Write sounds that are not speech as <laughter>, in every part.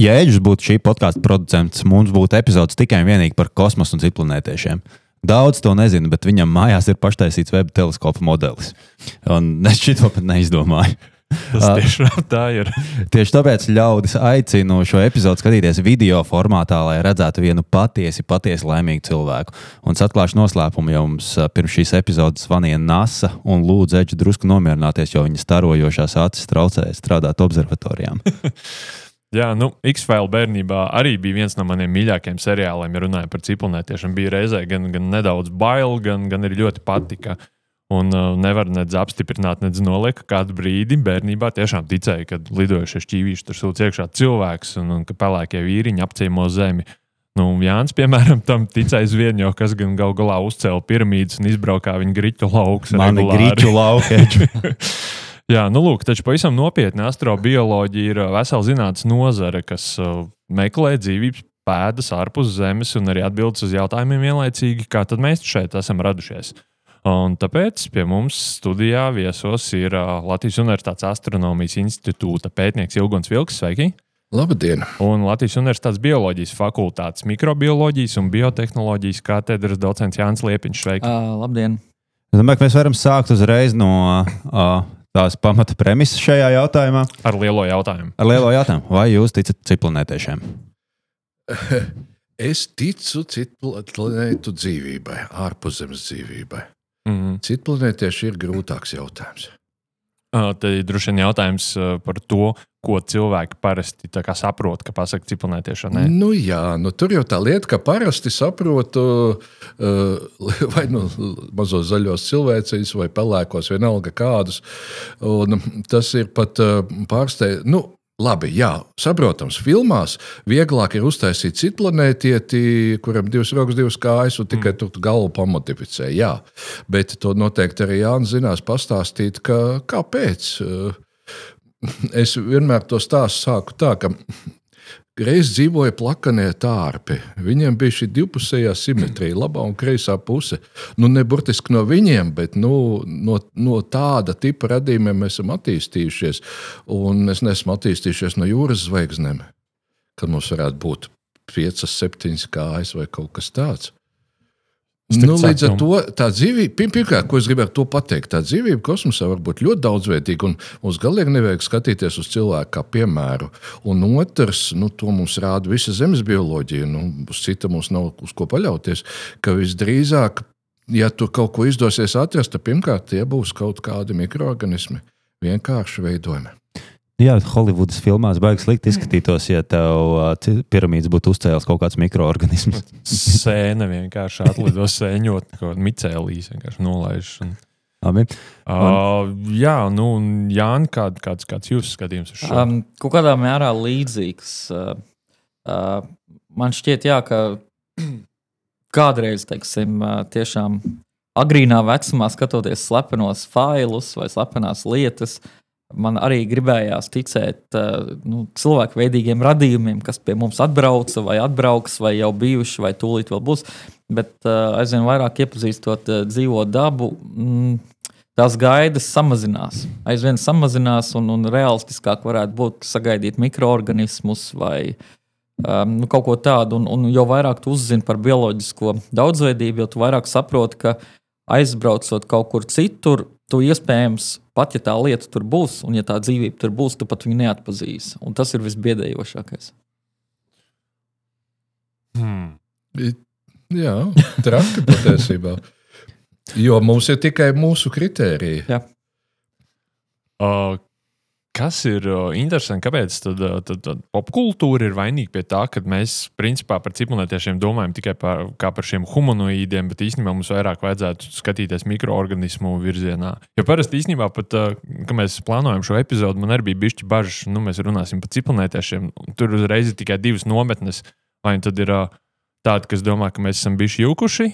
ja Eģis būtu šī podkāstu producents, mums būtu epizodes tikai un vienīgi par kosmosu un citplanētiešiem. Daudz to nezinu, bet viņam mājās ir paštaisīts web teleskopa modelis. Un <laughs> es šito pat neizdomāju. Tas tiešām tā ir. Tieši tāpēc ļaudis aicinu šo epizodu skatīties video formātā, lai redzētu vienu patiesi, patiesi laimīgu cilvēku. Un es atklāšu noslēpumu, jo mums pirms šīs epizodes zvanīja NASA un lūdza Eģi drusku nomierināties, jo viņa starojošās acis traucēja strādāt observatorijām. <laughs> Jā, nu, X-File bērnībā arī bija viens no maniem mīļākajiem seriāliem, ja runājot par ciprunētiešiem. Bija reizē gan, gan nedaudz bail, gan, gan arī ļoti patika. Un uh, nevar nedz apstiprināt, nedz noliekt, ka kādu brīdi bērnībā tiešām ticēja, ka lidojošie šķīvīši tur sūta iekšā cilvēks un, un ka pelēkie vīriņi apciemo zemi. Nu, Jānis, piemēram, tam ticēja aizvien, jo kas gan gal galā uzcēla piramīdas un izbraukā viņa griķu laukus. Mani griķu lauki. <laughs> Jā, nu, lūk, taču pavisam nopietni astrobioloģija ir vesela zinātnīs nozare, kas meklē dzīvības pēdas ārpus Zemes un arī atbildes uz jautājumiem vienlaicīgi, kā tad mēs šeit esam radušies. Un tāpēc pie mums studijā viesos ir Latvijas Universitātes astronomijas institūta pētnieks Ilgons Vilks. Sveiki! Labdien! Un Latvijas Universitātes bioloģijas fakultātes mikrobioloģijas un biotehnoloģijas katedras docents Jānis Liepiņš. Sveiki! Uh, labdien! Es domāju, ka mēs varam sākt uzreiz no uh, tās pamata premises šajā jautājumā. Ar lielo jautājumu. Ar lielo jautājumu. Vai jūs ticat citplanētiešiem? <laughs> Es ticu citu planētu dzīvībai, ārpuszemes dzīvībai. Mm -hmm. Citplanētieši ir grūtāks jautājums. Uh, Tad ir droši vien jautājums par to, ko cilvēki parasti saprot, ka pasakā cipelnētieši. Nu, jā, nu, tur jau tā lieta, ka parasti saprotu uh, <laughs> vai nu mazos zaļos cilvēcīs, vai pelēkos, vienalga kādus. Un tas ir pat uh, pārsteigts. Nu, Labi, jā, saprotams, filmās vieglāk ir uztaisīt citu planētieti, kuram divas rokas, divas kājas, un tikai mm. tur galvu pamodificē. Jā, bet to noteikti arī Jānis zinās pastāstīt, ka, kāpēc. <laughs> Es vienmēr to stāstu sāku tā, ka Reiz dzīvoja plakanie tārpi. Viņiem bija šī divpusējā simetrija, labā un kreisā puse. Nu, ne burtiski no viņiem, bet nu, no, no tāda tipa radījumiem mēs esam attīstījušies. Un mēs neesam attīstījušies no jūras zvaigznēm, kad mums varētu būt piecas, septiņas kājas vai kaut kas tāds. Nu, līdz ar to tā dzīvība, pirmkārt, ko es gribētu pateikt, tā dzīvība kosmosā var būt ļoti daudzveidīga, un mums galīgi nevajag skatīties uz cilvēku kā piemēru. Un otrs, nu, to mums rāda visa zemes bioloģija, nu, uz cita mums nav uz ko paļauties, ka visdrīzāk, ja tur kaut ko izdosies atrast, tad pirmkārt tie būs kaut kādi mikroorganismi, vienkārši veidojumi. Jā, Holivudas filmās baigs slikti izskatītos, ja tev uh, piramīdas būtu uzcēlis kaut kāds mikroorganisms. <laughs> Sēne vienkārši atlido sēņot, kaut kāda micēlīs vienkārši nolaiž. Un... Labi. Uh, jā, nu, Jāni, kād, kāds, kāds jūsu skatījums uz šo? Um, kaut kādā mērā līdzīgs. Uh, uh, man šķiet, jā, ka <clears throat> kādreiz, teiksim, uh, tiešām agrīnā vecumā skatoties slepenos failus vai slepenās lietas, uh, man arī gribējās ticēt nu, cilvēku veidīgiem radījumiem, kas pie mums atbrauca, vai atbrauks, vai jau bijuši, vai tūlīt vēl būs. Bet aizvien vairāk iepazīstot dzīvo dabu, mm, tās gaidas samazinās. Aizvien samazinās, un, un realistiskāk varētu būt sagaidīt mikroorganismus vai um, nu, kaut ko tādu. Un, un jo vairāk tu uzzini par bioloģisko daudzveidību, jo vairāk saproti, ka aizbraucot kaut kur citur, tu iespējams pat ja tā lieta tur būs, un ja tā dzīvība tur būs, tu pat viņu neatpazīsi. Un tas ir visbiedējošākais. Hmm. Jā, traki patiesībā. Jo mums ir tikai mūsu kritērija. Jā. Uh, Kas ir uh, interesanti, kāpēc tad, uh, tad, tad popkultūra ir vainīga pie tā, ka mēs principā par ciprunētiešiem domājam tikai par, par šiem humanoīdiem, bet īstenībā mums vairāk vajadzētu skatīties mikroorganismu virzienā. Jo parasti īstenībā pat, uh, kad mēs plānojam šo epizodu, man arī bija bišķi bažas, nu mēs runāsim par ciprunētiešiem. Tur uzreiz ir tikai divas nometnes. Vai tad ir tādi, kas domā, ka mēs esam bijuši jūkuši,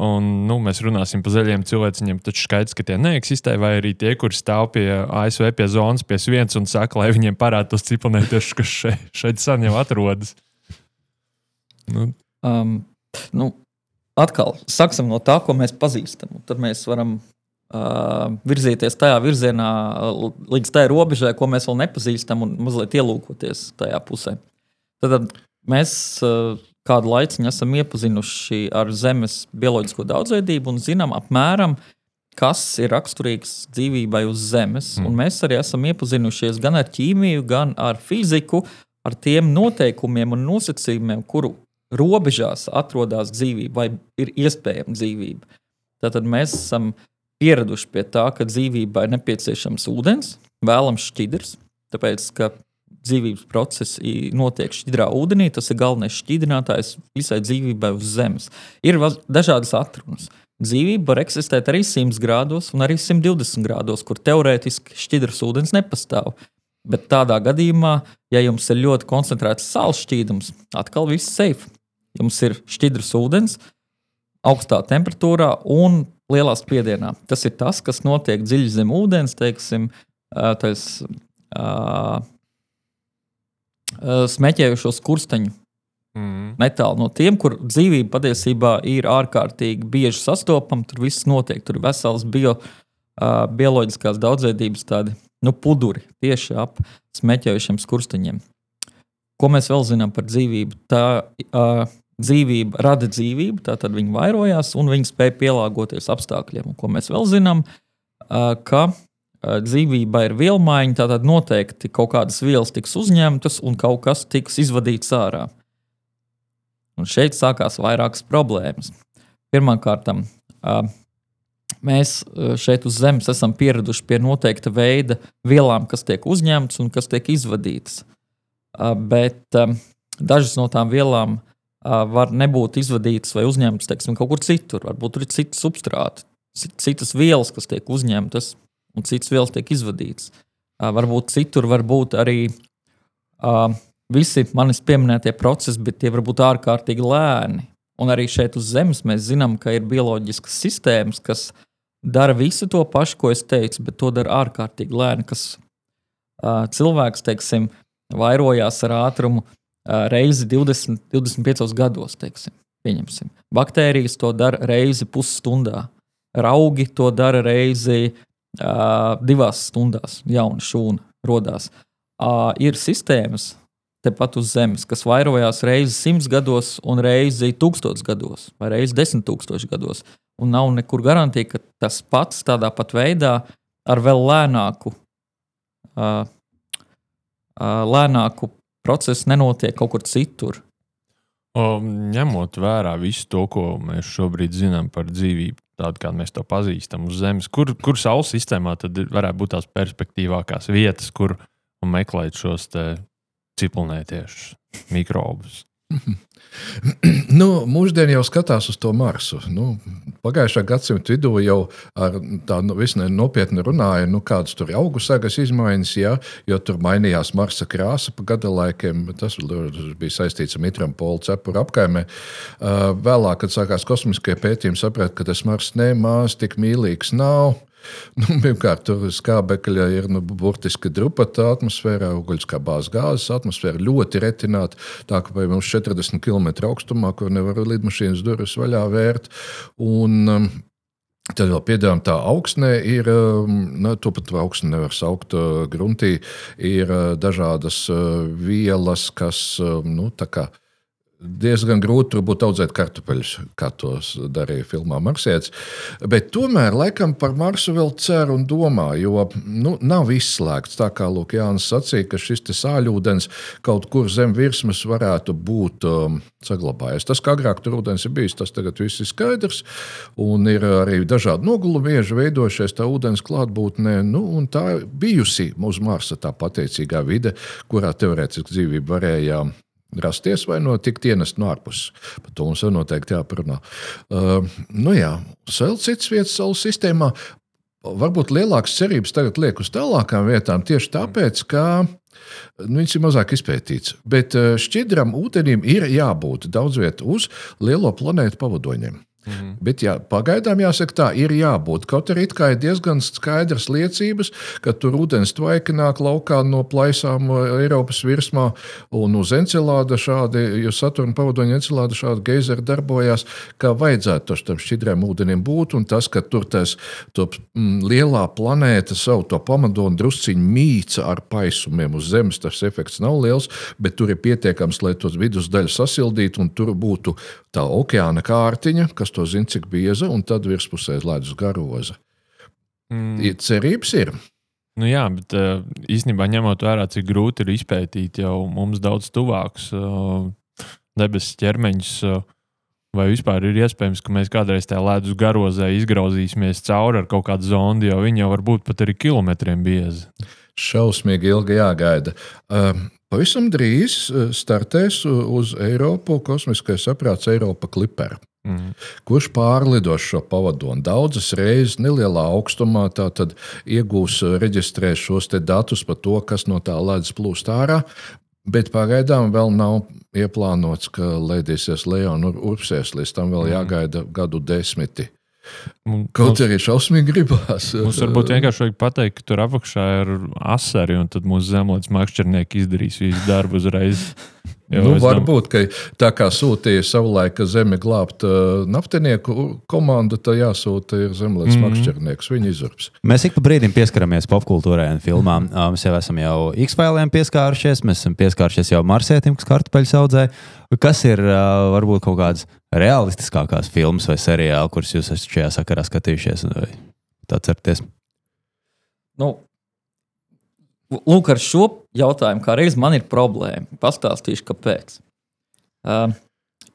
Un, nu, mēs runāsim par zaļiem cilvēkiem, taču skaidrs, ka tie neeksistē. Vai arī tie, kuriem stāv pie ASV pie zonas, pie viens un saka, lai viņiem parādītu tos ciprunētiešus, kas šeit, šeit sen jau atrodas. Nu. Um, nu, atkal, sāksim no tā, ko mēs pazīstam. Tad mēs varam uh, virzīties tajā virzienā līdz tai robežai, ko mēs vēl nepazīstam, un mazliet ielūkoties tajā pusē. Tad mēs uh, kādu laiku esam iepazinuši ar Zemes bioloģisko daudzveidību un zinām apmēram, kas ir raksturīgs dzīvībai uz Zemes. Mm. Un mēs arī esam iepazinušies gan ar ķīmiju, gan ar fiziku, ar tiem noteikumiem un nosacījumiem, kuru robežās atrodas dzīvība vai ir iespējama dzīvība. Tātad mēs esam pieraduši pie tā, ka dzīvībai ir nepieciešams ūdens, vēlams šķidrs, tāpēc ka dzīvības procesi notiek šķidrā ūdenī. Tas ir galvenais šķidrinātājs visai dzīvībai uz Zemes. Ir dažādas atrunas. Dzīvība var eksistēt arī 100 grādos un arī 120 grādos, kur teorētiski šķidrs ūdens nepastāv. Bet tādā gadījumā, ja jums ir ļoti koncentrēts sāls šķīdums, atkal viss safe. Jums ir šķidrs ūdens, augstā temperatūrā un lielā spiedienā. Tas ir tas, kas notiek dziļi zem ūdens, teiksim, tas, uh, smēķējušos kursteņu. Mm. Netālu no tiem, kur dzīvība patiesībā ir ārkārtīgi bieži sastopama, tur viss notiek. Tur ir vesels bio, uh, bioloģiskās daudzveidības tādi nu, puduri tieši ap smēķējušiem skursteņiem. Ko mēs vēl zinām par dzīvību? Tā uh, dzīvība rada dzīvību, tātad viņi vairojās un viņi spēja pielāgoties apstākļiem. Un ko mēs vēl zinām? Uh, ka uh, dzīvība ir vielmaiņa, tātad noteikti kaut kādas vielas tiks uzņemtas un kaut kas tiks izvadīts ārā. Un šeit sākās vairākas problēmas. Pirmkārt, uh, Mēs eh, šeit uz Zemes esam pieraduši pie noteikta veida vielām, kas tiek uzņemtas un kas tiek izvadītas. Eh, bet eh, dažas no tām vielām var nebūt izvadītas vai uzņemtas teiksim, kaut kur citur. Varbūt tur ir citi substrāti, citas vielas, kas tiek uzņemtas, un citas vielas tiek izvadītas. Varbūt citur var būt arī visi manis pieminētie procesi, bet tie var būt ārkārtīgi lēni. Un arī šeit uz Zemes mēs zinām, ka ir bioloģiskas sistēmas, kas dara visu to pašu, ko es teicu, bet to dara ārkārtīgi lēni. Kas uh, cilvēks, teiksim, vairojās ar ātrumu uh, reizi 20, 25 gados, teiksim, pieņemsim. Baktērijas to dara reizi pusstundā, augi to dara reizi uh, divās stundās, jauna šūna radās. Uh, ir sistēmas, tepat uz Zemes, kas vairojās reizi simts gados, un reizi tūkstošos gados, vai reizi desmit tūkstošos gados un nav nekur garantija, ka tas pats tādā pat veidā ar vēl lēnāku, uh, uh, lēnāku procesu nenotiek kaut kur citur. O, ņemot vērā visu to, ko mēs šobrīd zinām par dzīvību, tādu kā mēs to pazīstam uz Zemes, kur, kur Saules sistēmā tad varētu būt tās perspektīvākās vietas, kur meklēt šos ciprunētiešus mikrobus? <clears throat> nu, mūsdienās jau skatās uz to Marsu. Nu, pagājušā gadsimta vidū jau ar tādu nu, nopietnu runāja, nu, kādas tur augu sagas izmaiņas, ja, jo tur mainījās Marsa krāsa pa gada laikiem. Tas bija saistīts ar Mitram Polu cepuru apkaimē. Vēlāk, kad sākās kosmiskie pētījumi, saprata, ka tas Mars nemaz tik mīlīgs nav. <laughs> Nu, pirmkārt, tur skābekļa ir nu, burtiski drupata atmosfērā, uguļskābās gāzes atmosfēra ļoti retināta. Tā kā mums 40 km augstumā, kur nevar lidmašīnas durvis vaļā vērt. Un, um, Tad vēl piedāvājam, tā augsnē ir, um, ne, to pat augstu nevar saukt uh, gruntī, ir uh, dažādas uh, vielas, kas, um, nu, tā kā diezgan grūti būt audzēt kartupeļus, kā to darīja filmā Marsietis. Bet tomēr, laikam, par Marsu vēl ceru un domā, jo nu, nav izslēgts. Tā kā Lūk, Jānis sacīja, ka šis sāļūdens kaut kur zem virsmas varētu būt um, saglabājies. Tas, kā agrāk tur ūdens ir bijis, tas tagad viss ir skaidrs. Un ir arī dažādi nogulumieži veidojušies tā ūdens klātbūtnē. Nu, tā bijusi uz Marsa tā pateicīgā vide, kurā teorētiski dzīvība varēja rasties vai no tikt ienest no ārpuses. Par to mums ir noteikti jāparunā. Uh, nu jā, vēl citas vietas Saules sistēmā. Varbūt lielākas cerības tagad liek uz tālākām vietām tieši tāpēc, ka nu, viņš ir mazāk izpētīts. Bet uh, šķidram ūdenim ir jābūt daudz vietu uz lielo planētu pavadoņiem. Mhm. Bet jā, pagaidām jāsaka, tā ir jābūt. Kaut arī ir diezgan skaidras liecības, ka tur ūdens tvaiki nāk laukā no plaisām Eiropas virsmā, un uz Encelāda šādi, jo Saturna pavadoņa Encelāda šādi geizeri darbojās, kā vajadzētu tam šķidriem ūdenim būt, un tas, ka tur tas to, mm, lielā planēta savu to pamadonu drusciņu mīca ar paisumiem uz Zemes, tas efekts nav liels, bet tur ir pietiekams, lai tos vidusdaļu sasildītu, un tur būtu tā okeāna kārtiņa, kas to zina, cik bieza, un tad virspusē ledus garoza. Mm. Cerības ir. Nu jā, bet uh, īstenībā ņemot vērā, cik grūti ir izpētīt jau mums daudz tuvākus uh, debesu ķermeņus, uh, vai vispār ir iespējams, ka mēs kādreiz tajā ledus garozē izgrauzīsimies cauri ar kaut kādu zondi, jo viņi jau var būt pat arī kilometriem biezi. Šausmīgi ilgi jāgaida. Uh, Pavisam drīz eh, startēs uz Eiropu kosmiskais saprāts Eiropa Clipper. Mm. Kurš pārlidos šo pavadoni daudzas reizes, nelielā augstumā, iegūs, eh, reģistrēs šos datus par to, kas no tā ledus plūst ārā. Bet pagaidām vēl nav ieplānots, ka leidīsies lejā un urpsies. Līdz tam vēl mm. jāgaida gadu desmiti. Kaut arī šausmīgi gribās. Mums varbūt vienkārši vajag pateikt, ka tur apakšā ir asari, un tad mūsu zemlētas makšķernieki izdarīs visu darbu uzreiz. <laughs> Jo nu, varbūt, ka tā kā sūtīja savulaik zemi glābt uh, naftinieku komandu, tad jāsūta ir zemlētas mm -hmm. makšķernieks. Viņi izurps. Mēs ik pa brīdim pieskaramies popkultūrai un filmām. Uh, mēs jau esam jau X-failiem pieskārušies, mēs esam pieskārušies jau Marsietim, kas kartupeļu audzē. Kas ir uh, varbūt kaut kādas realistiskākās filmas vai seriāli, kurus jūs esat šajā sakarā skatījušies? Atcerieties! Nu, Lūk, ar šo jautājumu kā reiz man ir problēma. Pastāstīšu, kāpēc. Uh,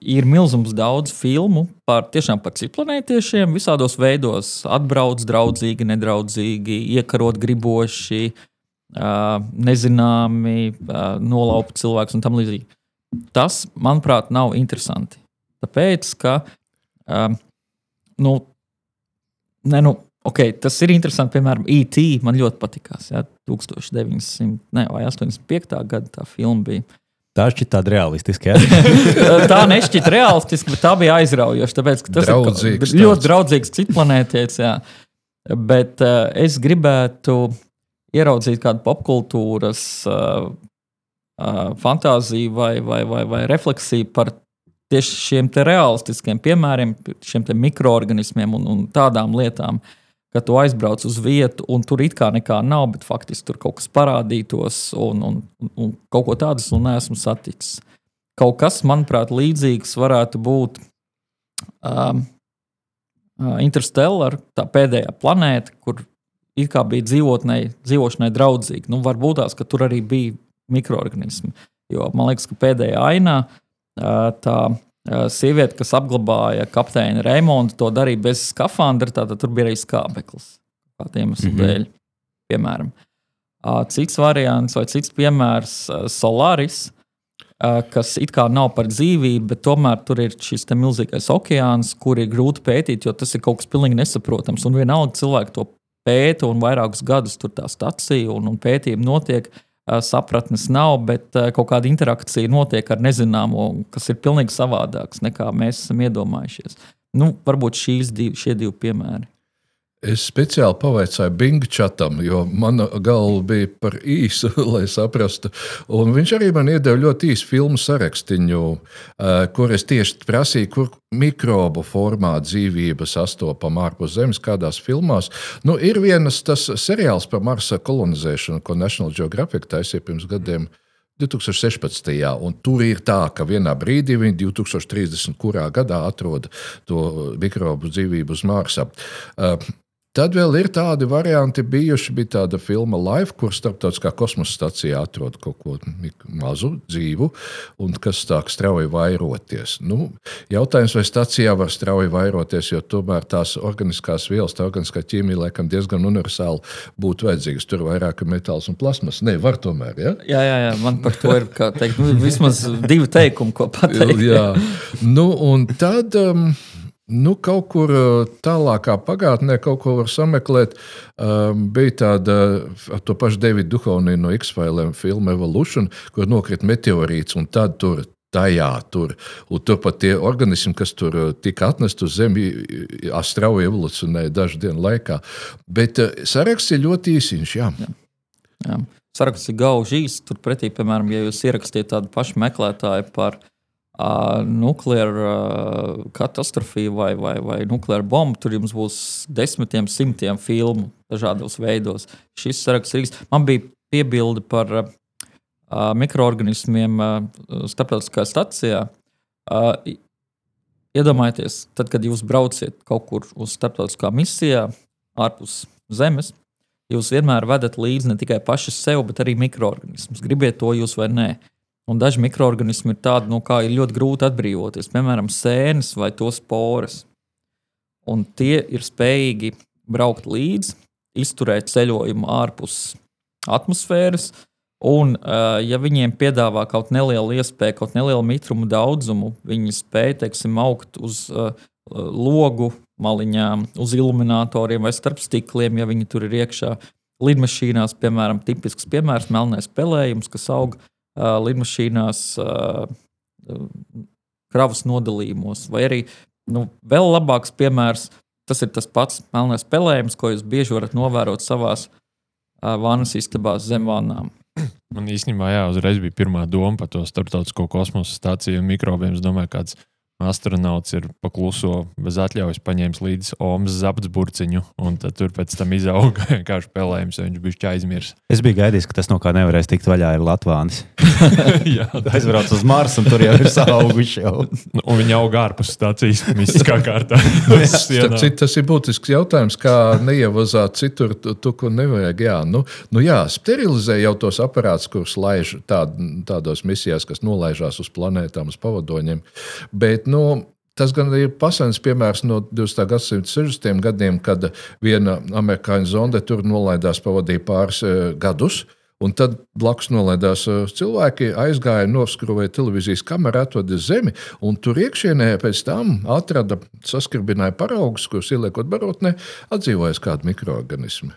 ir milzīgs daudz filmu par, par citplanētiešiem, visādos veidos. Atbrauc draudzīgi, nedraudzīgi, iekarot griboši, uh, nezināmi, uh, nolaupt cilvēkus un tam līdzīgi. Tas, manuprāt, nav interesanti. Tāpēc, ka uh, nu, ne, nu, Okay, tas ir interesanti. Piemēram, IT man ļoti patīkās. Ja, 1900 ne, vai 85. gada tā filma bija. Tā šķiet tāda realistiska. Ja? <laughs> tā nešķiet realistiska, bet tā bija aizraujoša. Tāpēc, tas draudzīgs, ir ļoti draudzīgs citplanētietis. Bet uh, es gribētu ieraudzīt kādu popkultūras uh, uh, fantāziju vai, vai, vai, vai refleksiju par tieši šiem realistiskiem piemēriem, šiem mikroorganismiem un, un tādām lietām. Uh, ka tu aizbrauc uz vietu, un tur it kā nekā nav, bet faktiski tur kaut kas parādītos, un, un, un kaut ko tādu es neesmu saticis. Kaut kas, manuprāt, līdzīgs varētu būt um, uh, Interstellar, tā pēdējā planēta, kur it kā bija dzīvotnei, dzīvošanai draudzīga. Nu, varbūt tās, ka tur arī bija mikroorganismi. Jo man liekas, ka pēdējā ainā uh, tā sieviete, kas apglabāja kapteini Raimondu, to darīja bez skafandra, tātad tur bija arī skābeklis. Kādiem iemeslu mm -hmm. dēļ, piemēram. Cits variants vai cits piemērs - Solaris, kas it kā nav par dzīvību, bet tomēr tur ir šis milzīgais okeāns, kur ir grūti pētīt, jo tas ir kaut kas pilnīgi nesaprotams. Un vienalga cilvēki to pēta, un vairākus gadus tur tā stacija un, un pētījumi notiek. Uh, sapratnes nav, bet kaut kāda interakcija notiek ar nezināmo, kas ir pilnīgi savādāks nekā mēs esam iedomājušies. Nu, varbūt šīs divi, šie divi piemēri. Es speciāli pavaicāju Bingčatam, jo mana galva bija par īsu, <laughs> lai saprastu. Un viņš arī man iedeva ļoti īsu filmu sarakstu, kur es tieši prasīju, kur mikrobu formā dzīvība sastopama ārpus Zemes, kādās filmās. Nu, ir viens tas seriāls par Marsa kolonizēšanu, ko National Geographic taisīja pirms gadiem. 2016. un tur ir tā, ka vienā brīdī viņi 2030. kurā gadā atrod to mikrobu dzīvību uz Marsa. Uh, Tad vēl ir tādi varianti, bijuši bija tāda filma Life, kur starptautiskā kosmosa stacijā atrod kaut ko mazu, dzīvu, un kas sāk strauji vairoties. Nu, jautājums, vai stacijā var strauji vairoties, jo tomēr tās organiskās vielas, tā organiskā ķīmija, laikam, diezgan universāli būtu vajadzīgas. Tur vairāk ir metāls un plasmas. Nē, var tomēr. Ja? Jā, jā, jā, man par to ir teikt, nu, vismaz divi teikumi, ko pateikt. jā, nu, un tad. Um, Nu, kaut kur uh, tālākā pagātnē, kaut ko var sameklēt. Um, bija tāda ar to pašu Davidu Duhovniju no X-Filiem filma Evolution, kur nokrita meteorīts, un tad tur tajā. Tur, un turpat tie organismi, kas tur uh, tika atnesti uz Zemi, strauji evolucionēja dažu dienu laikā. Bet uh, saraksts ir ļoti īsiņš. Jā. Jā. Jā. Saraksts ir gauži īsts. Turpretī, piemēram, ja jūs ierakstījat tādu pašu meklētāju par uh, nukleāru uh, katastrofiju vai, vai, vai nukleāru bombu, tur jums būs desmitiem, simtiem filmu dažādos veidos. Šis saraksts ir. Man bija piebilde par uh, mikroorganismiem starptautiskajā stacijā. Iedomājieties, tad, kad jūs brauciet kaut kur uz starptautiskā misijā ārpus Zemes, jūs vienmēr vedat līdzi ne tikai paši sev, bet arī mikroorganismus. Gribiet to jūs vai nē. Un daži mikroorganismi ir tādi, no kā ir ļoti grūti atbrīvoties, piemēram, sēnes vai to spores. Un tie ir spējīgi braukt līdzi, izturēt ceļojumu ārpus atmosfēras, Un, uh, ja viņiem piedāvā kaut nelielu iespēju, kaut nelielu mitrumu daudzumu, viņi spēj teiksim, augt uz uh, logu maliņām, uz iluminatoriem vai starp stikliem, ja viņi tur ir iekšā. Lidmašīnās, piemēram, tipisks piemērs - melnais spēlējums, kas aug uh, lidmašīnās kravas nodalījumos. Vai arī nu, vēl labāks piemērs - tas ir tas pats melnais spēlējums, ko jūs bieži varat novērot savās uh, vānas istabās zem vānām. Man īstenībā jā, uzreiz bija pirmā doma par to starptautisko kosmosa stāciju un mikrobiem. Es domāju, kāds astronauts ir pakluso bez atļaujas paņēmis līdzi Omas zaptsburciņu, un tur pēc tam izauga <laughs> vienkārši pelējums, viņš bija aizmirsis. Es biju gaidījis, ka tas no kā nevarēs tikt vaļā ir Latvijas. <laughs> <laughs> Aizbrauc uz Marsu, un tur jau ir auguši. Jau. Nu, un viņi aug ārpus stācijas mistiskā kārtā. Cit, tas ir būtisks jautājums, kā neievazāt citur to, to ko nevajag. Jā, nu, nu jā, sterilizē jau tos aparātus, kurus laiž tād, tādos misijās, kas nolaižās uz planētām, uz pavadoņiem. Bet nu, Tas gan ir pasaules piemērs no 20. gadsimta 60. gadiem, kad viena amerikāņu zonde tur nolaidās, pavadīja pāris uh, gadus. Un tad blakus nolaidās uh, cilvēki, aizgāja, noskrūvēja televīzijas kameru, atveda zemi, un tur iekšienē pēc tam atrada, saskarbināja paraugus, kurus ieliekot barotnē, atdzīvojas kādi mikroorganismi.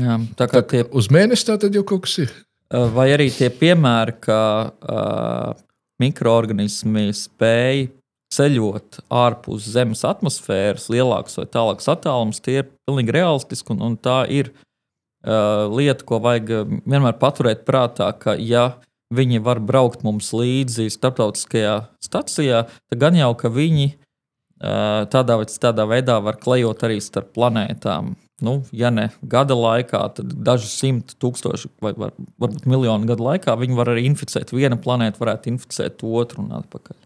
Jā, tā kā tie... Uz mēnesi tā tad jau kaut kas ir. Vai arī tie piemēri, ka uh, mikroorganismi spēj ceļot ārpus Zemes atmosfēras, lielāks vai tālāks attālums, tie ir pilnīgi realistiski. Un, un tā ir uh, lieta, ko vajag vienmēr paturēt prātā, ka ja viņi var braukt mums līdzi starptautiskajā stacijā, tad gan jau, ka viņi uh, tādā vai tādā veidā var klejot arī starp planētām. Nu, ja ne gada laikā, tad daži simti tūkstoši vai var, varbūt miljonu gadu laikā viņi var arī inficēt. Viena planēta varētu inficēt otru un atpakaļ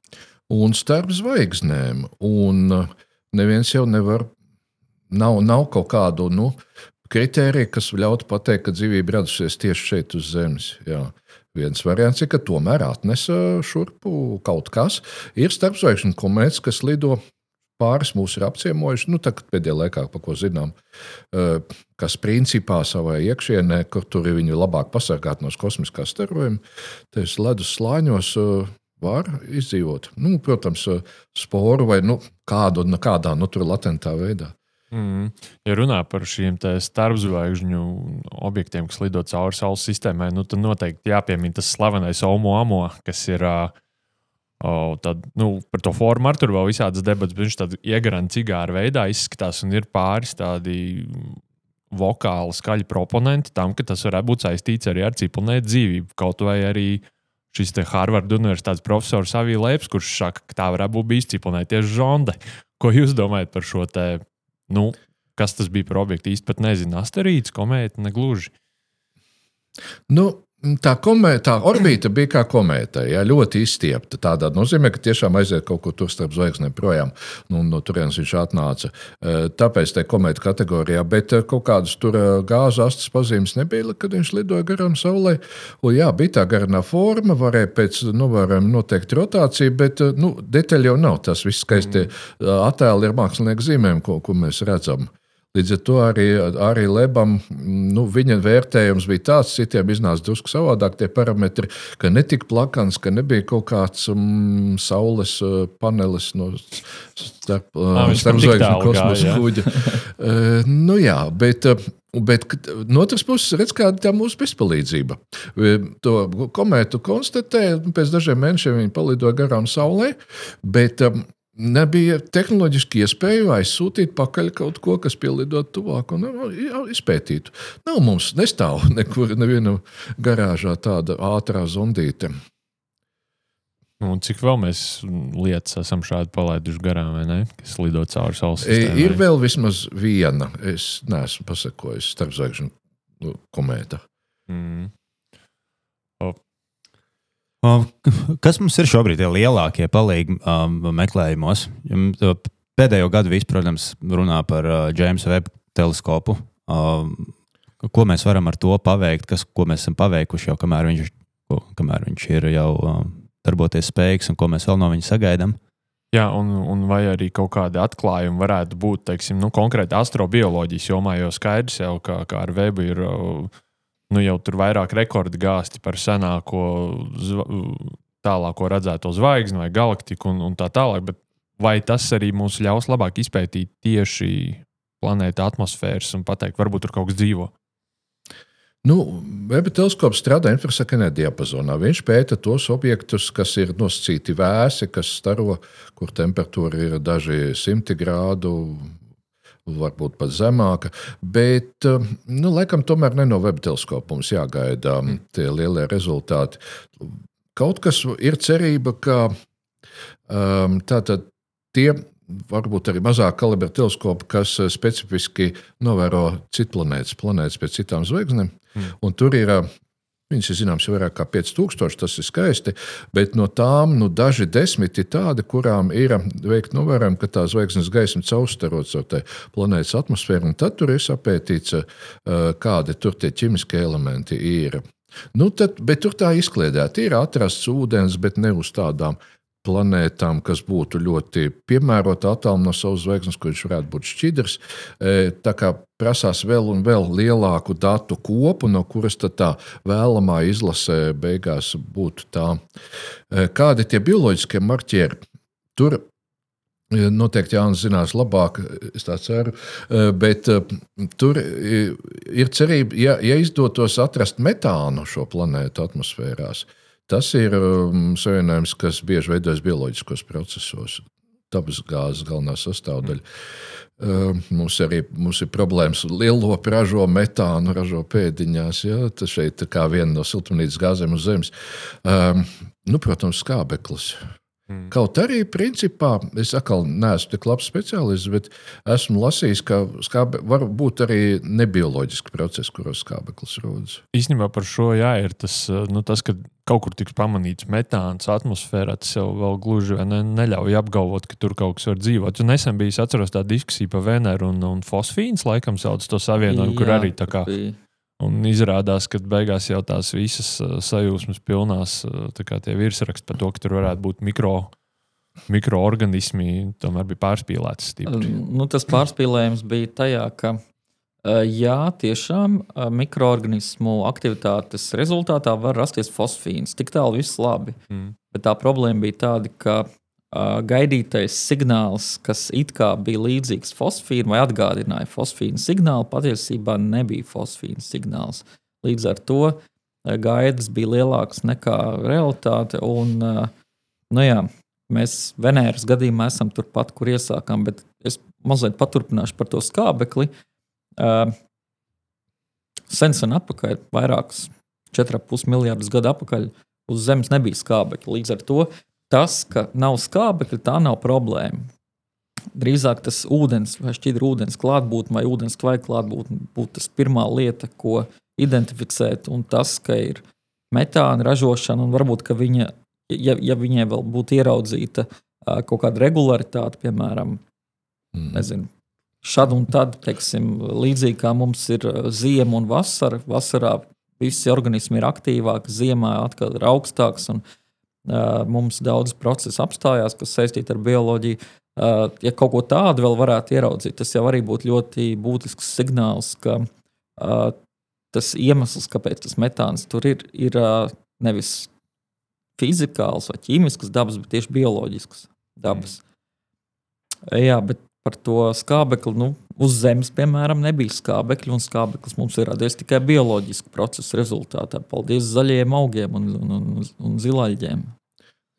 un starp zvaigznēm. Un uh, neviens jau nevar, nav, nav kaut kādu nu, kritēriju, kas ļautu pateikt, ka dzīvība radusies tieši šeit uz Zemes. Jā. Viens variants ir, ka tomēr atnesa šurpu kaut kas. Ir starpzvaigžņu komēts, kas lido pāris mūsu ir apciemojuši. Nu, pēdējā laikā, pa ko zinām, uh, kas principā savā iekšienē, kur tur ir viņi labāk pasargāti no kosmiskā starojuma, tas ledus slāņos uh, var izdzīvot. Nu, protams, sporu vai nu, kādu, nu, kādā nu, latentā veidā. Mm. Ja runā par šiem starpzvaigžņu objektiem, kas lido cauri Saules sistēmai, nu, tad noteikti jāpiemina tas slavenais Omo Amo, kas ir. O, tad, nu, par to formu ar tur vēl visādas debatas, bet viņš tādā iegaranta cigāra veidā izskatās un ir pāris tādi vokāli skaļi proponenti tam, ka tas varētu būt saistīts arī ar ciprunētu dzīvību. Kaut vai arī uh, šis Harvarda Universitātes profesors Avija Leips, kurš saka, ka tā varētu būt bijis ciklonēties žonde. Ko jūs domājat par šo te, nu, kas tas bija par objektu? Īsti pat nezinu, asterīts, komēta, negluži. Nu, Tā, komē, tā orbīta bija kā komēta, ja, ļoti izstiepta. Tādā nozīmē, ka tiešām aiziet kaut kur tur starp zvaigznēm projām. Nu, no turienes viņš atnāca. E, tāpēc tā komēta kategorijā, bet e, kaut kādas tur e, gāzes astes pazīmes nebija, kad viņš lidoja garām saulē. Un, jā, bija tā garā forma, varēja pēc novērojuma noteikt rotāciju, bet nu, detaļi jau nav. Tas viss skaisti attēli ar mākslinieku zīmēm, ko, ko mēs redzam. Līdz ar to arī, arī Lebam nu, viņa vērtējums bija tāds, citiem iznāca drusku savādāk tie parametri, ka netika plakans, ka nebija kaut kāds um, saules uh, panelis no starp, uh, starp zvaigžņu kosmosa kuģa. uh, nu jā, bet. Bet no otras puses, redz, kāda ir mūsu bezpalīdzība. To komētu konstatēja, pēc dažiem mēnešiem viņi palidoja garām Saulē, bet um, nebija tehnoloģiski iespēju aizsūtīt pakaļ kaut ko, kas pielidot tuvāk un nu, izpētītu. Nav mums nestāv <laughs> nekur nevienam garāžā tāda ātrā zondīte. Un cik vēl mēs lietas esam šādi palaiduši garām, vai ne? Kas lido cauri saules e, sistēmai? Ir vēl vismaz viena. Es neesmu pasakojis starpzvaigžņu nu, komēta. Mm. Kas mums ir šobrīd tie lielākie palīgi um, meklējumos? Pēdējo gadu viss, protams, runā par uh, James Webb teleskopu. Um, ko mēs varam ar to paveikt, kas, ko mēs esam paveikuši jau kamēr viņš, ko, kamēr viņš ir jau um, darboties spējīgs un ko mēs vēl no viņa sagaidām? Jā, un, un vai arī kaut kādi atklājumi varētu būt, teiksim, nu, konkrēti astrobioloģijas jomā, jo skaidrs jau, ka, ka ar Webu ir. Uh, nu, jau tur vairāk rekordi gāsti par senāko, tālāko redzēto zvaigzni vai galaktiku un, un tā tālāk. Bet vai tas arī mums ļaus labāk izpētīt tieši planēta atmosfēras un pateikt, varbūt tur kaut kas dzīvo? Nu, Weba teleskops strādā infrasaknē diapazonā. Viņš pēta tos objektus, kas ir nosacīti vēsi, kas staro, kur temperatūra ir daži simti grādu varbūt pat zemāka. Bet, eh, nu, laikam, tomēr ne no web teleskopa mums jāgaida mm. tie lielie rezultāti. Kaut kas ir cerība, ka um, tātad tie varbūt arī mazāk kalibra teleskopi, kas eh, specifiski novēro citu planētas, planētas pēc citām zvaigznēm. Mm. Tur ir Viņas ir zināmas jau vairāk kā 5000, tas ir skaisti, bet no tām nu, daži desmit ir tādi, kurām ir veikti novērojumi, ka tā zvaigznes gaisma caurstarots ar planētas atmosfēru, tad tur ir sapētīts, kādi tur tie ķīmiskie elementi ir. Nu, tad, bet tur tā izkliedēta ir atrasts ūdens, bet ne uz tādām planētām, kas būtu ļoti piemērota attālumā no savas zvaigznes, kurš varētu būt šķidrs. E, tā kā prasās vēl un vēl lielāku datu kopu, no kuras tā vēlamā izlase beigās būtu tā. E, kādi tie bioloģiskie marķieri? Tur e, Noteikti Jānis zinās labāk, es tā ceru. Bet tur ir cerība, ja, ja izdotos atrast metānu šo planētu atmosfērās, Tas ir um, savienojums, kas bieži veidojas bioloģiskos procesos. Dabas gāzes galvenā sastāvdaļa. Uh, mums arī mums ir problēmas. Lielopi ražo metānu, ražo pēdiņās. Ja? Tas šeit ir viena no siltumnīcas gāzēm uz Zemes. Um, nu, protams, skābeklis. Mm. Kaut arī, principā, es atkal neesmu tik labs speciālists, bet esmu lasījis, ka skābe, var būt arī nebioloģiski procesi, kuros skābeklis rodas. Īstenībā par šo jā, ir tas, nu, tas, ka kaut kur tiks pamanīts metāns atmosfērā, tas jau vēl gluži ne, neļauj apgalvot, ka tur kaut kas var dzīvot. Un nesen bija atceros tā diskusija par Veneru un, un fosfīnu, laikam, sauc to savienojumu, kur arī tā kā. Bija Un izrādās, ka beigās jau tās visas uh, sajūsmas pilnās, uh, tie virsraksti par to, ka tur varētu būt mikro, mikroorganismi, tomēr bija pārspīlēts. Stipri. Nu, tas pārspīlējums bija tajā, ka uh, jā, tiešām mikroorganismu aktivitātes rezultātā var rasties fosfīns. Tik tālu viss labi. Mm. Bet tā problēma bija tāda, ka gaidītais signāls, kas it kā bija līdzīgs fosfīnam vai atgādināja fosfīnu signālu, patiesībā nebija fosfīna signāls. Līdz ar to gaidas bija lielākas nekā realitāte. Un, nu jā, mēs Venēras gadījumā esam turpat, kur iesākām, bet es mazliet paturpināšu par to skābekli. Sen sen atpakaļ, vairākus 4,5 miljardus gadu atpakaļ, uz Zemes nebija skābekļa. Līdz ar to tas, ka nav skābekļa, tā nav problēma. Drīzāk tas ūdens vai šķidra ūdens klātbūtne vai ūdens kvaika klātbūtne būtu tas pirmā lieta, ko identificēt. Un tas, ka ir metāna ražošana un varbūt viņa, ja, ja viņai vēl būtu ieraudzīta kaut kāda regularitāte, piemēram, mm. nezinu, šad un tad, teiksim, līdzīgi kā mums ir ziema un vasara, vasarā visi organismi ir aktīvāki, ziemā atkal ir augstāks. Un, Mums daudz procesu apstājās, kas saistīti ar bioloģiju. Ja kaut ko tādu vēl varētu ieraudzīt, tas jau arī būtu ļoti būtisks signāls, ka tas iemesls, kāpēc tas metāns tur ir, ir nevis fizikāls vai ķīmisks dabas, bet tieši bioloģisks dabas. Mm. Jā, bet par to skābekli, nu, uz Zemes, piemēram, nebija skābekļa, un skābeklis mums ir radies tikai bioloģisku procesu rezultātā. Paldies zaļajiem augiem un, un, un, un zilaļģiem.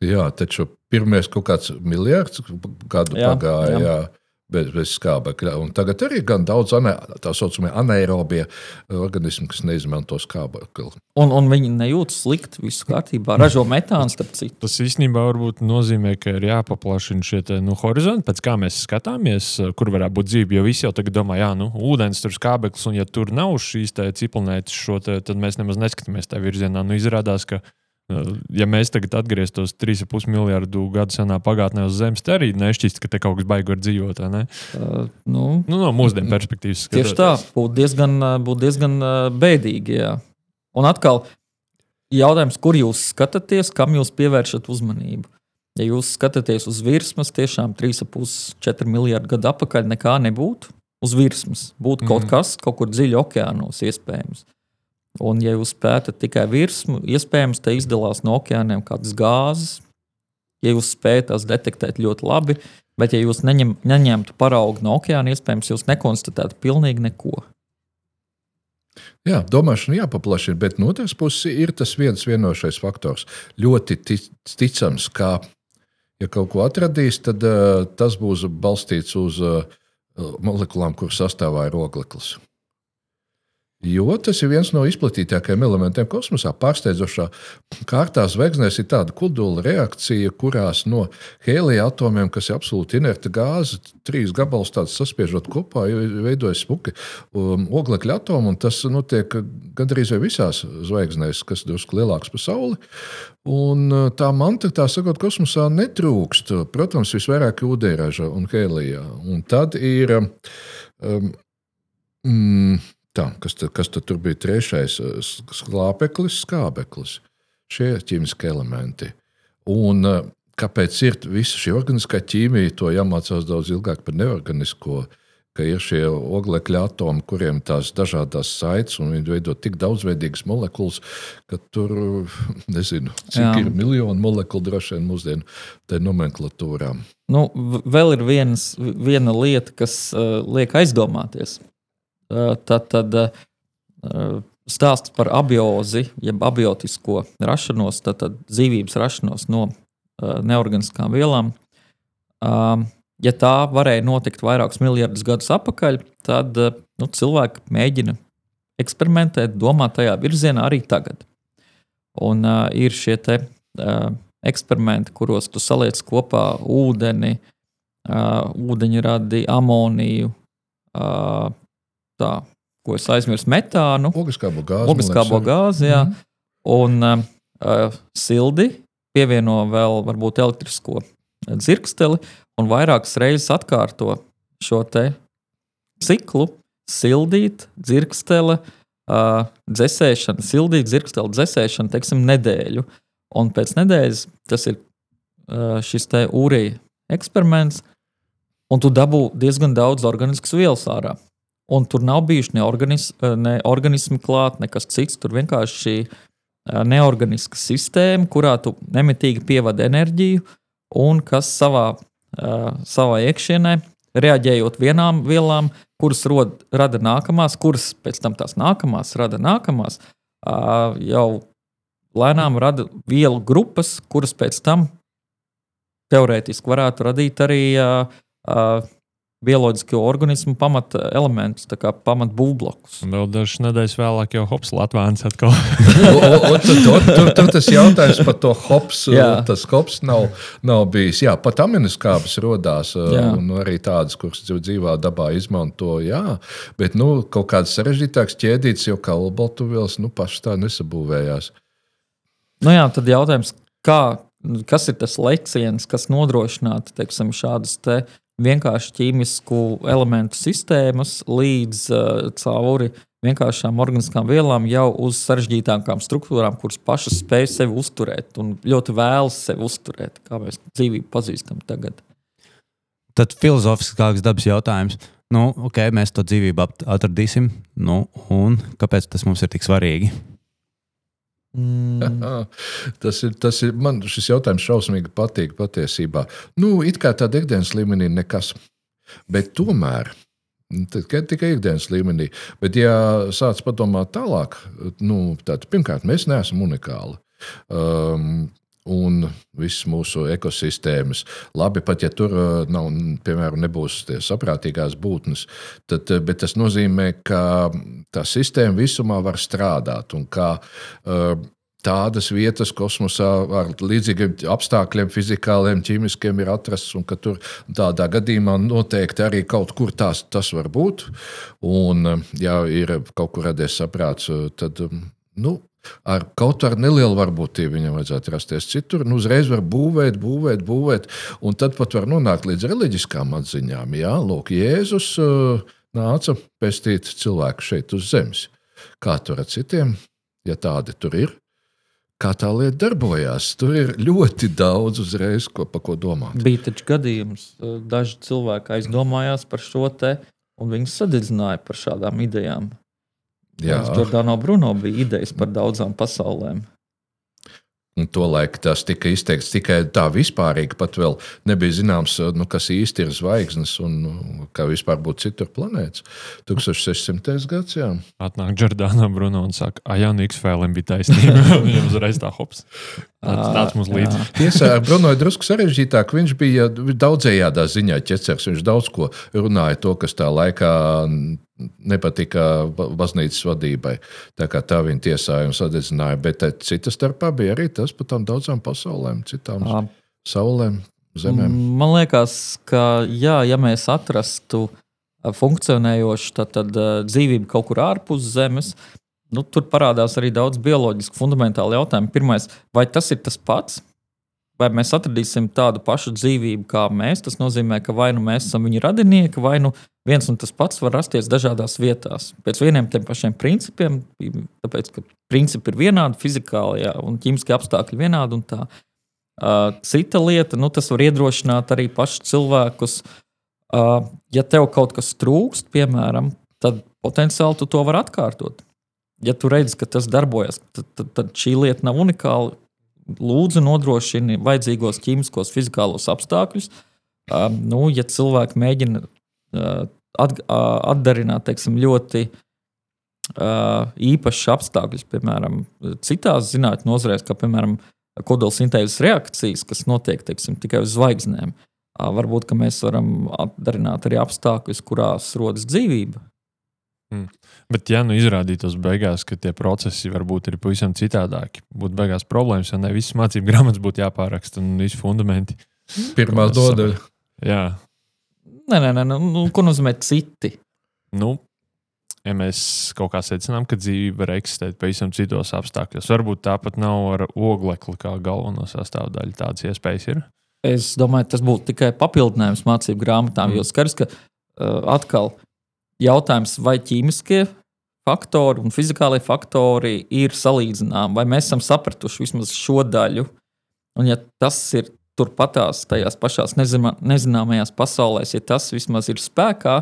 Jā, taču pirmais kaut kāds miljards gadu jā, pagāja. Jā. Jā. Bez, bez skābekļa. Un tagad arī gan daudz ane, tā saucamie anaerobie organismi, kas neizmanto skābekli. Un, un viņi nejūtas slikti, viss kārtībā, ražo metānu starp citu. Tas īstenībā varbūt nozīmē, ka ir jāpaplašina šie te, nu, horizonti, pēc kā mēs skatāmies, kur varētu būt dzīve. Jo visi jau tagad domā, jā, nu, ūdens tur skābeklis, un ja tur nav šīs ciklonētas, te, tad mēs nemaz neskatāmies tajā virzienā. Nu, izrādās, ka Ja mēs tagad atgrieztos 3,5 miljardu gadu senā pagātnē uz Zemes, tad arī nešķist, ka te kaut kas baigs var dzīvot. Uh, nu, nu, no mūsdienu perspektīvas. Skatoties. Tieši tā, būtu diezgan, būt diezgan bēdīgi. Jā. Un atkal, jautājums, kur jūs skatāties, kam jūs pievēršat uzmanību? Ja jūs skatāties uz virsmas, tiešām 3,5-4 miljardu gadu atpakaļ nekā nebūtu. Uz virsmas būtu mm. kaut kas, kaut kur dziļi okeānos iespējams. Un, ja jūs pētat tikai virsmu, iespējams, te izdalās no okeāniem kādas gāzes. Ja jūs spējat tās detektēt ļoti labi, bet, ja jūs neņem, neņemtu paraugu no okeāna, iespējams, jūs nekonstatētu pilnīgi neko. Jā, domāšana jāpaplašina, bet no otras puses ir tas viens vienošais faktors. Ļoti tic, ticams, ka, ja kaut ko atradīs, tad uh, tas būs balstīts uz uh, molekulām, kuras sastāvā ir ogleklis. Jo tas ir viens no izplatītākajiem elementiem kosmosā. Pārsteidzošā kārtā zvaigznēs ir tāda kodula reakcija, kurās no hēlija atomiem, kas ir absolūti inerta gāze, trīs gabalus saspiežot kopā, veidojas smuki um, oglekļa atomi. Tas notiek gandrīz visās zvaigznēs, kas ir drusku lielākas par Sauli. Un uh, tā manta, tā sakot, kosmosā netrūkst. Protams, visvairāk ūdeņraža un hēlijā. Un tad ir. Um, mm, Tā, kas, tad, kas tad tur bija trešais? Slāpeklis, skābeklis. Šie ķīmiskie elementi. Un kāpēc ir visa šī organiskā ķīmija, to jāmācās daudz ilgāk par neorganisko. Ka ir šie oglekļa atomi, kuriem tās dažādas saites, un viņi veido tik daudzveidīgas molekulas, ka tur <laughs> nezinu, cik Jā. ir miljonu molekulu droši vien mūsdienu nomenklatūrā. Nu, vēl ir viens, viena lieta, kas uh, liek aizdomāties tad, tad stāsts par abiozi, jeb abiotisko rašanos, tad, tad dzīvības rašanos no neorganiskām vielām. Ja tā varēja notikt vairākus miljardus gadus atpakaļ, tad nu, cilvēki mēģina eksperimentēt, domāt tajā virzienā arī tagad. Un uh, ir šie te, uh, eksperimenti, kuros tu saliec kopā ūdeni, uh, ūdeņradi, amoniju, uh, tā, ko es aizmirsu, metānu. Ogliskābo gāzi. Ogliskābo gāzi jā. Mm -hmm. Un uh, sildi pievieno vēl varbūt elektrisko dzirksteli un vairākas reizes atkārto šo te ciklu. Sildīt, dzirkstele, uh, dzēsēšana, sildīt, dzirkstele, dzēsēšana, teiksim, nedēļu. Un pēc nedēļas tas ir uh, šis te urija eksperiments, un tu dabū diezgan daudz organiskas vielas ārā. Un tur nav bijuši ne, organis, eh, ne organismi klāt, nekas cits. Tur vienkārši šī eh, neorganiska sistēma, kurā tu nemitīgi pievadi enerģiju, un kas savā, eh, savā iekšienē, reaģējot vienām vielām, kuras rod, rada nākamās, kuras pēc tam tās nākamās rada nākamās, jau lēnām rada vielu grupas, kuras pēc tam teorētiski varētu radīt arī bioloģisko organismu pamata elementus, kā pamata būvblokus. Vēl dažas nedēļas vēlāk, jau hops Latvijas atkal. <laughs> tur, tas jautājums par to hops, tas hops nav, nav bijis. Jā, pat aminoskābes rodās, jā. un arī tādas, kuras dzīvā dabā izmanto. Jā, bet nu, kaut kādas sarežģītākas ķēdītas, jo kalbaltuvielas nu, pašas tā nesabūvējās. Nu jā, tad jautājums, kā, kas ir tas leksiens, kas nodrošinātu teiksim, šādas te vienkārši ķīmisku elementu sistēmas līdz uh, cauri vienkāršām organiskām vielām jau uz sarežģītākām struktūrām, kuras pašas spēj sevi uzturēt un ļoti vēlas sevi uzturēt, kā mēs dzīvību pazīstam tagad. Tad filozofiskāks dabas jautājums. Nu, ok, mēs to dzīvību at- atradīsim. Nu, kāpēc tas mums ir tik svarīgi? Mm, <laughs> Tas ir, tas ir, man šis jautājums šausmīgi patīk patiesībā. Nu, it kā tādā ikdienas līmenī nekas. Bet tomēr, tikai, tikai ikdienas līmenī. Bet, ja sāc padomāt tālāk, nu, tad pirmkārt, mēs neesam unikāli. Um, un visas mūsu ekosistēmas. Labi, pat ja tur uh, nav, piemēram, nebūs saprātīgās būtnes, tad, uh, bet tas nozīmē, ka tā sistēma visumā var strādāt un kā uh, tādas vietas kosmosā ar līdzīgiem apstākļiem, fizikāliem, ķīmiskiem ir atrastas, un ka tur tādā gadījumā noteikti arī kaut kur tās, tas var būt. Un, ja ir kaut kur radies saprāts, tad. um, Nu, Ar kaut kādu nelielu varbūtību viņam vajadzētu rasties citur. Nu, uzreiz var būvēt, būvēt, būvēt, un tad pat var nonākt līdz reliģiskām atziņām. Jā, lūk, Jēzus uh, nāca pestīt cilvēku šeit uz zemes. Kā tur ar citiem, ja tādi tur ir? Kā tā lieta darbojās? Tur ir ļoti daudz uzreiz, ko, ko domāt. bija taču gadījums, uh, daži cilvēki aizdomājās par šo te, un viņi sadedzināja par šādām idejām. Jā, Jordāno Bruno bija idejas par daudzām pasaulēm. un tolaik tas tika izteikts tikai tā vispārīgi, pat vēl nebija zināms, nu, kas īsti ir zvaigznes un nu, kā vispār būtu citur planētas. 1600. gads, jā. Atnāk Jordānā Bruno un saka, ah, jā, nu X-Fēlim bija taisnība. <laughs> Viņam uzreiz tā hops. Tāds, tāds mums līdzi. Tiesā ar Bruno ir drusku sarežģītāk. Viņš bija daudzējādā ziņā ķecers. Viņš daudz ko runāja, to, kas tā laikā nepatika ba- baznīcas vadībai. Tā kā tā viņa tiesāja un sadedzināja. Bet eh, cita starpā bija arī tas par tām daudzām pasaulēm, citām Ā, saulēm, zemēm. Man liekas, ka jā, ja mēs atrastu ā, funkcionējošu tad, tad, ā, dzīvību kaut kur ārpus Zemes, nu, tur parādās arī daudz bioloģisku fundamentālu jautājumu. Pirmais, vai tas ir tas pats? Vai mēs atradīsim tādu pašu dzīvību kā mēs? Tas nozīmē, ka vai nu mēs esam viņa radinieki, vai nu viens un tas pats var rasties dažādās vietās. Pēc vieniem tiem pašiem principiem, tāpēc, ka principi ir vienādi, fizikālie un ķīmiskie apstākļi vienādi. cita lieta, nu, tas var iedrošināt arī pašus cilvēkus. Ja tev kaut kas trūkst, piemēram, tad potenciāli tu to vari atkārtot. Ja tu redzi, ka tas darbojas, tad, tad, tad šī lieta nav unikāla. Lūdzu, nodrošini vajadzīgos ķīmiskos, fizikālos apstākļus. Uh, nu, ja cilvēki mēģina uh, at, uh, atdarināt teiksim, ļoti uh, īpašus apstākļus, piemēram, citās zinātnīs nozarēs, kā piemēram kodolsintēzes reakcijas, kas notiek teiksim, tikai uz zvaigznēm. Uh, varbūt mēs varam atdarināt arī apstākļus, kurās rodas dzīvība. Bet, ja nu izrādītos beigās, ka tie procesi varbūt ir pavisam citādāki, būtu beigās problēmas, jo ne visas mācību grāmatas būtu jāpāraksta un visi fundamenti. Pirmā Protams, nodaļa. Jā, Nē, nē, nē, nu, nu, ko nozīmē citi? nu, ja mēs kaut kā secinām, ka dzīve var eksistēt pavisam citos apstākļos, varbūt tāpat nav ar oglekli kā galveno sastāvdaļu. Tādas iespējas ir. Es domāju, tas būtu tikai papildinājums mācību grāmatām. Mm. Jo skaidrs, ka uh, atkal jautājums, vai ķīmiskie faktori un fizikālie faktori ir salīdzināmi, vai mēs esam sapratuši vismaz šo daļu. Un, ja tas ir turpatās, tajās pašās nezina, nezināmajās pasaulēs, ja tas vismaz ir spēkā,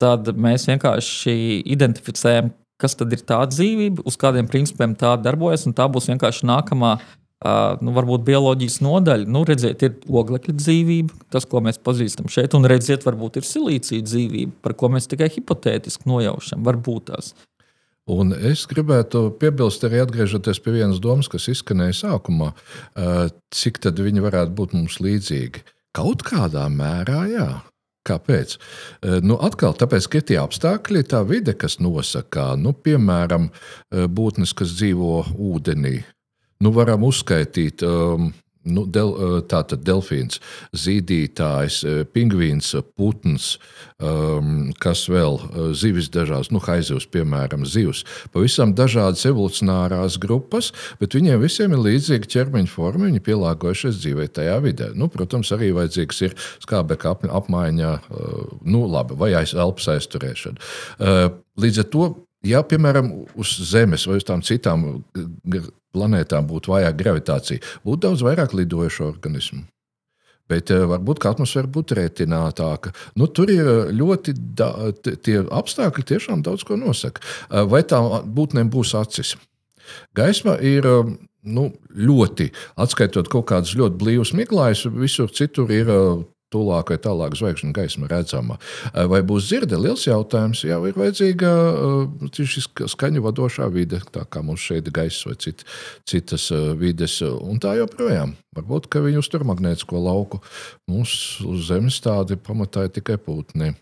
tad mēs vienkārši identificējam, kas tad ir tā dzīvība, uz kādiem principiem tā darbojas, un tā būs vienkārši nākamā Uh, nu, varbūt bioloģijas nodaļa, nu, redziet, ir oglekļa dzīvība, tas, ko mēs pazīstam šeit, un redziet, varbūt ir silīcija dzīvība, par ko mēs tikai hipotētiski nojaušam. Varbūt tās. Un es gribētu piebilst, arī atgriežoties pie vienas domas, kas izskanēja sākumā, eh, cik tad viņi varētu būt mums līdzīgi. Kaut kādā mērā, jā. Kāpēc? Nu, atkal, tāpēc, ka ir tie apstākļi, tā vide, kas nosaka, nu, piemēram, būtnes, kas dzīvo ūdenī. Nu, varam uzskaitīt, um, nu, del, eh, tātad delfīns, zīdītājs, eh, pingvīns, eh, putns, um, kas vēl zivis dažādas, nu, haizivs, piemēram, zivs. Pavisam dažādas evolucionārās grupas, bet viņiem visiem ir līdzīga ķermeņa forma, viņi pielāgojušies dzīvē tajā vidē. Nu, protams, arī vajadzīgs ir skābekļa ap, apmaiņa, eh, nu, labi, vai aiz, elpas aizturēšana. Līdz ar to Ja, piemēram, uz Zemes vai uz tām citām g- planētām būtu vājāka gravitācija, būtu daudz vairāk lidojošu organismu. Bet uh, varbūt atmosfēra būtu retinātāka. Nu, tur ir ļoti da, tie apstākļi, tiešām daudz ko nosaka. Vai tā būtnēm būs acis? Gaisma ir nu, ļoti, atskaitot kaut kādus ļoti blīvus miglājus, visur citur ir tuvāk vai tālāk zvaigžņu gaisma redzama. Vai būs dzirde? Liels jautājums. Jā, ir vajadzīga šī skaņu vadošā vide, tā kā mums šeit ir gaisa vai cit, citas vides, un tā joprojām. Varbūt, ka viņi uztur magnētisko lauku. Mums uz Zemes tādi pamatā ir tikai pūtni.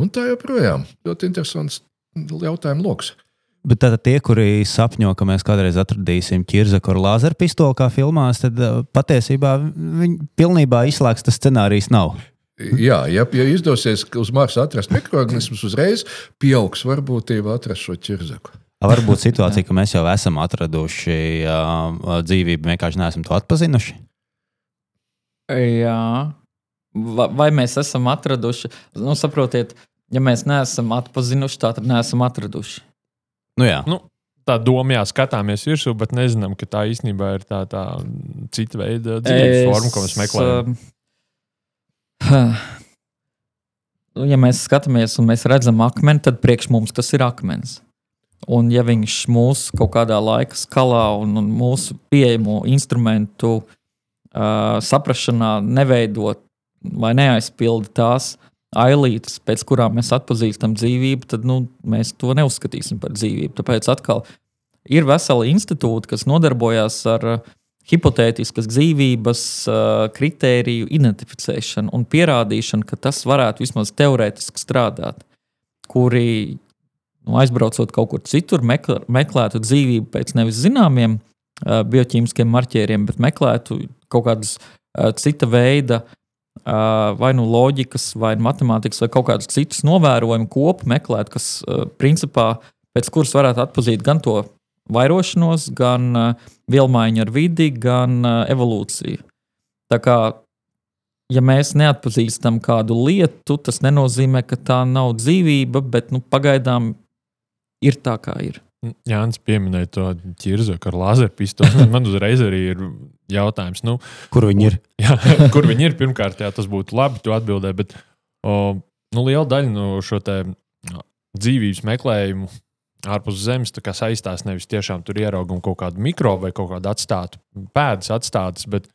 Un tā joprojām. Ļoti interesants jautājumu lokus. Bet tad tie, kuri sapņo, ka mēs kādreiz atradīsim ķirzaku ar lāzeru pistoli, kā filmās, tad uh, patiesībā viņi pilnībā izslēgts tas scenārijs nav. Jā, ja, ja izdosies uz Marsa atrast mikroorganismus, uzreiz pieaugs varbūtība atrast šo ķirzaku. Varbūt situācija, ka mēs jau esam atraduši uh, dzīvību, vienkārši neesam to atpazinuši. Jā, vai mēs esam atraduši? Nu, saprotiet, ja mēs neesam atpazinuši, tad neesam atraduši. Nu, jā. nu, tā doma, jā, skatāmies virsū, bet nezinām, ka tā īstenībā ir tā, tā cita veida dzīves es, forma, ko mēs meklējam. Uh, ja mēs skatāmies un mēs redzam akmeni, tad priekš mums tas ir akmens. Un, ja viņš mūsu kaut kādā laika skalā un, un mūsu pieejamo instrumentu uh, saprašanā neveidot vai neaizpilda tās, ailītes, pēc kurām mēs atpazīstam dzīvību, tad nu, mēs to neuzskatīsim par dzīvību. Tāpēc atkal ir vesela institūta, kas nodarbojas ar uh, hipotētiskas dzīvības uh, kritēriju identificēšanu un pierādīšanu, ka tas varētu vismaz teorētiski strādāt, kuri nu, aizbraucot kaut kur citur, meklē, meklētu dzīvību pēc nevis zināmiem uh, bioķīmiskiem marķieriem, bet meklētu kaut kādas cita veida uh, vai nu loģikas, vai matemātikas, vai kaut kādus citus novērojumu kopu meklēt, kas principā pēc kuras varētu atzīt gan to vairošanos, gan vielmaiņu ar vidi, gan evolūciju. Tā kā, ja mēs neatpazīstam kādu lietu, tas nenozīmē, ka tā nav dzīvība, bet nu, pagaidām ir tā, kā ir. Jānis pieminēja to ķirzaku ar lazeru pistoli. Man uzreiz arī ir jautājums, nu, kur viņi ir. <laughs> Jā, kur viņi ir? Pirmkārt, jā, tas būtu labi, tu atbildēji, bet o, nu, liela daļa no šo dzīvības meklējumu ārpus zemes saistās nevis tiešām tur ieraugam kaut kādu mikrobu vai kaut kādu atstātu pēdas atstātas, bet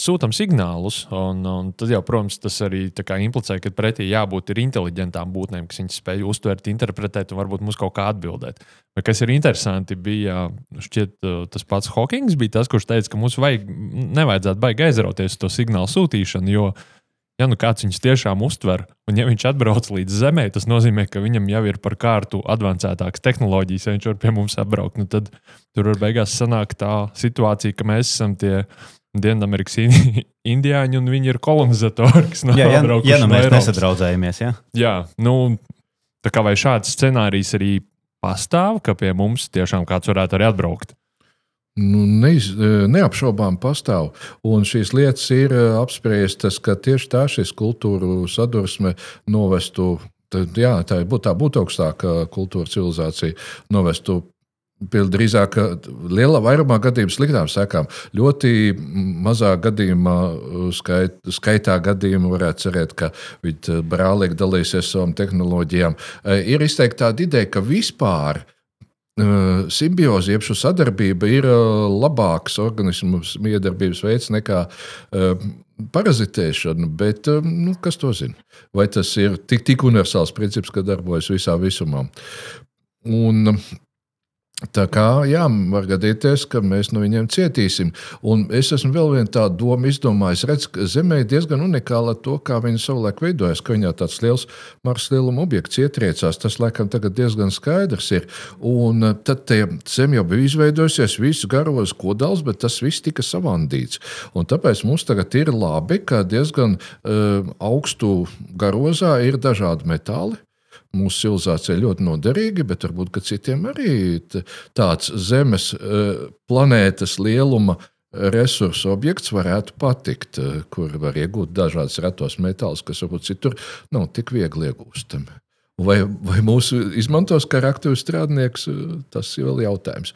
sūtām signālus. Un, un tad, jau, protams, tas arī implicē, ka pretī jābūt inteliģentām būtnēm, kas viņas spēj uztvert, interpretēt un varbūt mums kaut kā atbildēt. Bet kas ir interesanti, bija šķiet, tas pats Hawkins, bija tas, kurš teica, ka mums vajag, nevajadzētu baigi aizrauties uz to signālu sūtīšanu. Jo, ja nu kāds viņus tiešām uztver, un ja viņš atbrauc līdz Zemē, tas nozīmē, ka viņam jau ir par kārtu advancētākas tehnoloģijas, ja viņš var pie mums atbraukt. Nu, tad tur var beigās sanākt tā situācija, ka mēs esam tie Dienvidamerikas <laughs> indiāņi, un viņi ir kolonizatori, kas nav jā, ja, ja nu mēs nesadraudzējamies. Ja? Jā, nu, tā kā vai šāds scenārijs arī pastāv, ka pie mums tiešām kāds varētu arī atbraukt. Nu, neiz, neapšaubām pastāv. Un šīs lietas ir eh, apspriestas, ka tieši tā šis kultūru sadursme novestu. Tad, jā, tā būtu tā būt augstāka kultūra civilizācija, novestu Drīzāk lielā vairumā gadījumu sliktām sekām. Ļoti mazā gadījumā, skait, skaitā gadījumu varētu cerēt, ka viņi brālīgi dalīsies savām tehnoloģijām. Ir izteikti tāda ideja, ka vispār simbioze, jeb šī sadarbība ir labāks organismu miedarbības veids nekā parazitēšana, bet nu, kas to zina? Vai tas ir tik, tik universāls princips, ka darbojas visā visumā? Un Tā kā jā, var gadīties, ka mēs no viņiem cietīsim. Un es esmu vēl vienu tādu domu izdomājis. Redz, ka Zemē ir diezgan unikāla to, kā viņi savulaik veidojas, ka viņā tāds liels Marsa lieluma objekts ietriecās. Tas laikam tagad diezgan skaidrs ir. Un eh, tad Zeme jau bija izveidojusies, visu garos kodals, bet tas viss tika savandīts. Un tāpēc mums tagad ir labi, ka diezgan uh, augstu garozā ir dažādi metāli mūsu civilizācijai ļoti noderīgi, bet varbūt citiem arī tāds Zemes eh, planētas lieluma resursu objekts varētu patikt, eh, kur var iegūt dažādas retos metālus, kas varbūt citur nav tik viegli iegūstami. Vai, vai mūsu izmantos kā aktīvs strādnieks, eh, tas ir vēl jautājums.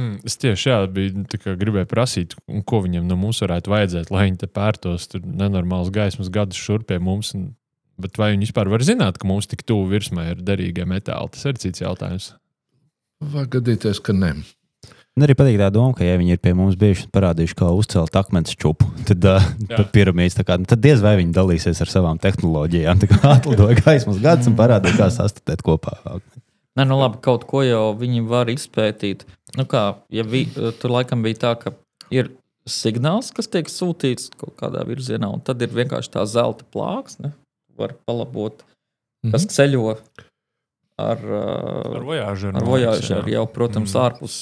Mm, es tieši jā, biju, gribēju prasīt, ko viņam no mums varētu vajadzēt, lai viņi te pērtos tur nenormāls gaismas gadus šurp pie mums. Un, bet vai viņi vispār var zināt, ka mums tik tuvu virsmē ir derīgie metāli? Tas ir cits jautājums. Var gadīties, ka ne. Man arī patīk tā doma, ka, ja viņi ir pie mums bijuši un parādījuši, kā uzcelt akmens čupu, tad, uh, <laughs> piramīdas, tā kā, nu, tad diez vai viņi dalīsies ar savām tehnoloģijām. Tā kā <laughs> atlidoja gaismas gads un parādīja, kā sastatēt kopā. Nē, nu labi, kaut ko jau viņi var izpētīt. Nu kā, ja vi, tur laikam bija tā, ka ir signāls, kas tiek sūtīts kaut kādā virzienā, un tad ir vienkārši tā zelta plāksne, var palabot, kas ceļo ar, Ar ar, vojāžeru. ar vojāžeru jau, protams, Mm. ārpus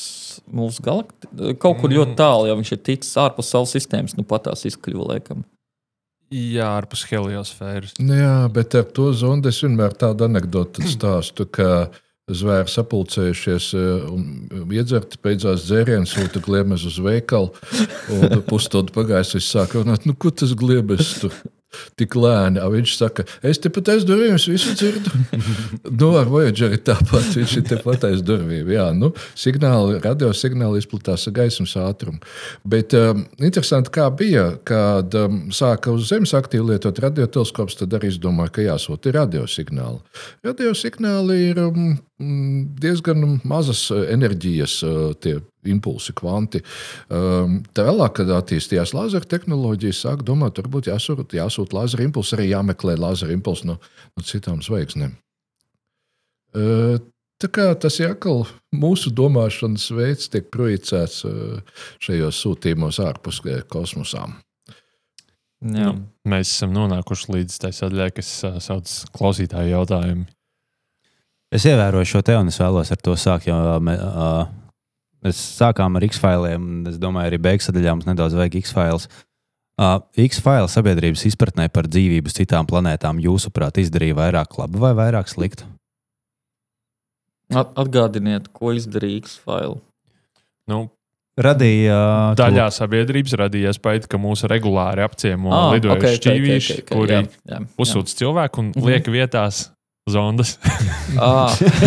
mūsu galaktikas. Kaut kur ļoti tālu, ja viņš ir ticis ārpus saules sistēmas, nu pat tās izkļuva laikam. Jā, ārpus heliosfēras. Nu Jā, bet ar to zondi es vienmēr tādu anekdoti <clears throat> stāstu, ka zvēri sapulcējušies eh, un iedzerti, beidzās dzēriens, sūta gliemež uz veikalu. Un <laughs> pusstundu pagājis, viņš sāka runāt, nu, ko tas gliemež tur tik lēni. Viņš saka, es tepat aiz durvīm, es visu dzirdu. <laughs> nu, ar Voyageru tāpat, viņš ir tepat aiz durvīm. Jā, nu, signāli, radiosignāli izplatās ar gaismas ātrumu. Bet um, interesanti, kā bija, kad um, sāka uz Zemes aktīvi lietot radioteleskops, tad arī izdomāja, ka jāsūta radiosignāli. Radiosignāli ir um, diezgan mazas uh, enerģijas uh, tie impulsi, kvanti. Um, Tālāk, kad attīstījās lāzera tehnoloģija, sāk domāt, varbūt jāsūta, jāsūta lāzera impulsi, arī jāmeklē lāzera impulsi no, no citām zvaigznēm. Uh, Tā kā tas ir atkal mūsu domāšanas veids, tiek projicēts uh, šajos sūtījumos ārpus uh, kosmosām. Jā. Nu, mēs esam nonākuši līdz tai sadaļai, kas uh, sauc klausītāju jautājumu. Es ievēroju šo te, un es vēlos ar to sākt. Jo, uh, mēs sākām ar X-failiem, un es domāju, arī beigas sadaļā mums nedaudz vajag X-failus. Uh, X-faila sabiedrības izpratnē par dzīvību citām planētām, jūsuprāt, izdarīja vairāk labu vai vairāk sliktu? At- Atgādiniet, ko izdarīja X-File. Nu, Radīja uh, daļā sabiedrības radīja iespēja, ka mūs regulāri apciemo ah, lidojuši šķīvīši, okay, okay, okay, kuri jā, jā. uzsūta cilvēku un liek vietās zondas. Ā.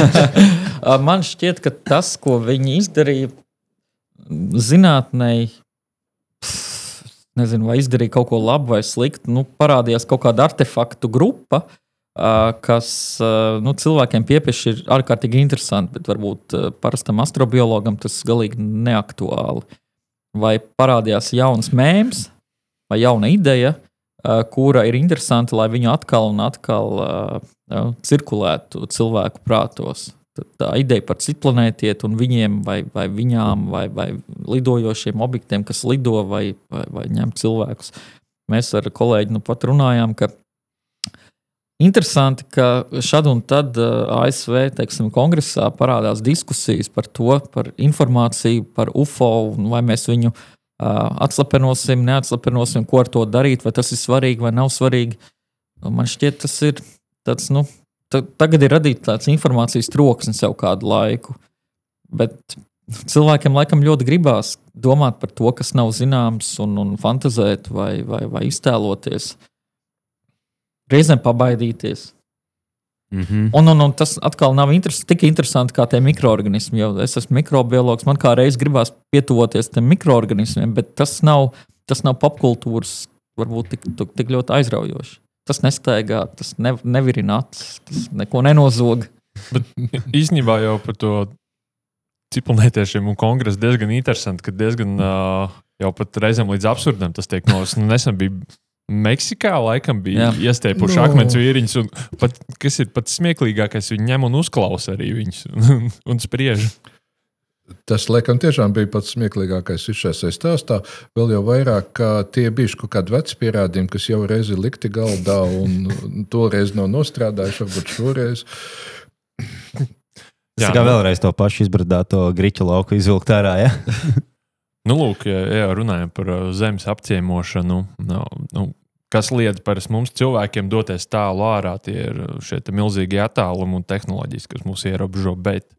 <laughs> <laughs> Man šķiet, ka tas, ko viņi izdarīja, zinātnēji, nezinu, vai izdarīja kaut ko labu vai sliktu, nu, parādījās kaut kāda artefaktu grupa, kas nu, cilvēkiem piepieši ir ārkārtīgi interesanti, bet varbūt parastam astrobiologam tas galīgi neaktuāli. Vai parādījās jauns mēms vai jauna ideja, kura ir interesanta, lai viņu atkal un atkal ā, cirkulētu cilvēku prātos. Tā ideja par citplanētieti un viņiem, vai, vai viņām, vai, vai lidojošiem objektiem, kas lido vai, vai, vai ņem cilvēkus. Mēs ar kolēģi nu pat runājām, ka interesanti, ka šad un tad ASV teiksim, kongresā parādās diskusijas par to, par informāciju par UFO, vai mēs viņu atslapenosim, neatslapenosim, ko ar to darīt, vai tas ir svarīgi vai nav svarīgi. Man šķiet, tas ir tāds, nu, tagad ir radīts tāds informācijas troksnis jau kādu laiku. Bet cilvēkiem laikam ļoti gribās domāt par to, kas nav zināms, un, un fantazēt vai, vai, vai iztēloties. Reizēm pabaidīties. Mm -hmm. Un, un, un tas atkal nav interes, tik interesanti kā tie mikroorganismi. Jo es esmu mikrobiologs, man kā reiz gribās pietuvoties tiem mikroorganismiem, bet tas nav, tas nav popkultūras varbūt tik, tik ļoti aizraujoši. Tas nestaigā, tas ne, nevirina acis, tas neko nenozog. Īsnībā jau par to cipelnētiešiem un kongresu diezgan interesanti, ka diezgan uh, jau pat reizēm līdz absurdam tas tiek nolas. Nu, nesen bija Meksikā, laikam bija Jā. iestiepuši No. no. akmens vīriņus, un pat, kas ir pats smieklīgākais, viņi ņem un uzklausa arī viņus <laughs> un, un spriež. Tas, laikam, tiešām bija pats smieklīgākais šajā stāstā. Vēl jau vairāk, ka tie bija kaut kādi veci pierādījumi, kas jau reiz ir likti galdā, un toreiz nav nostrādājuši, varbūt šoreiz. Tas kā vēlreiz to pašu izbradāto grīķu lauku izvilkt ārā. Ja? <laughs> Nu, lūk, ja, ja runājam par uh, zemes apciemošanu, nu, nu, kas liedz parasti mums cilvēkiem doties tālu ārā, tie ir šie te milzīgie attālumi un tehnoloģijas, kas mūs ierobežo. Bet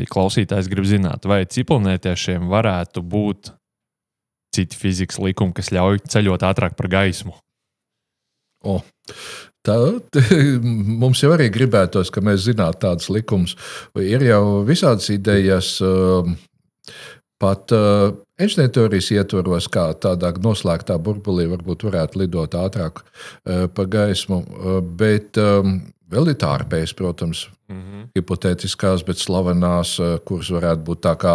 ja klausītājs grib zināt, vai cipelnētiešiem varētu būt citi fizikas likumi, kas ļauj ceļot ātrāk par gaismu. O, tā, <laughs> mums jau arī gribētos, ka mēs zinātu tādus likumus. Ir jau visādas idejas. um, pat uh, Einsteina teorijas ietvaros, kā tādā noslēgtā burbulī, varbūt varētu lidot ātrāk uh, pa gaismu. Uh, bet um, vēl ir tā ārpējas, protams, mm -hmm. hipotētiskās, bet slavenās, uh, kuras varētu būt tā kā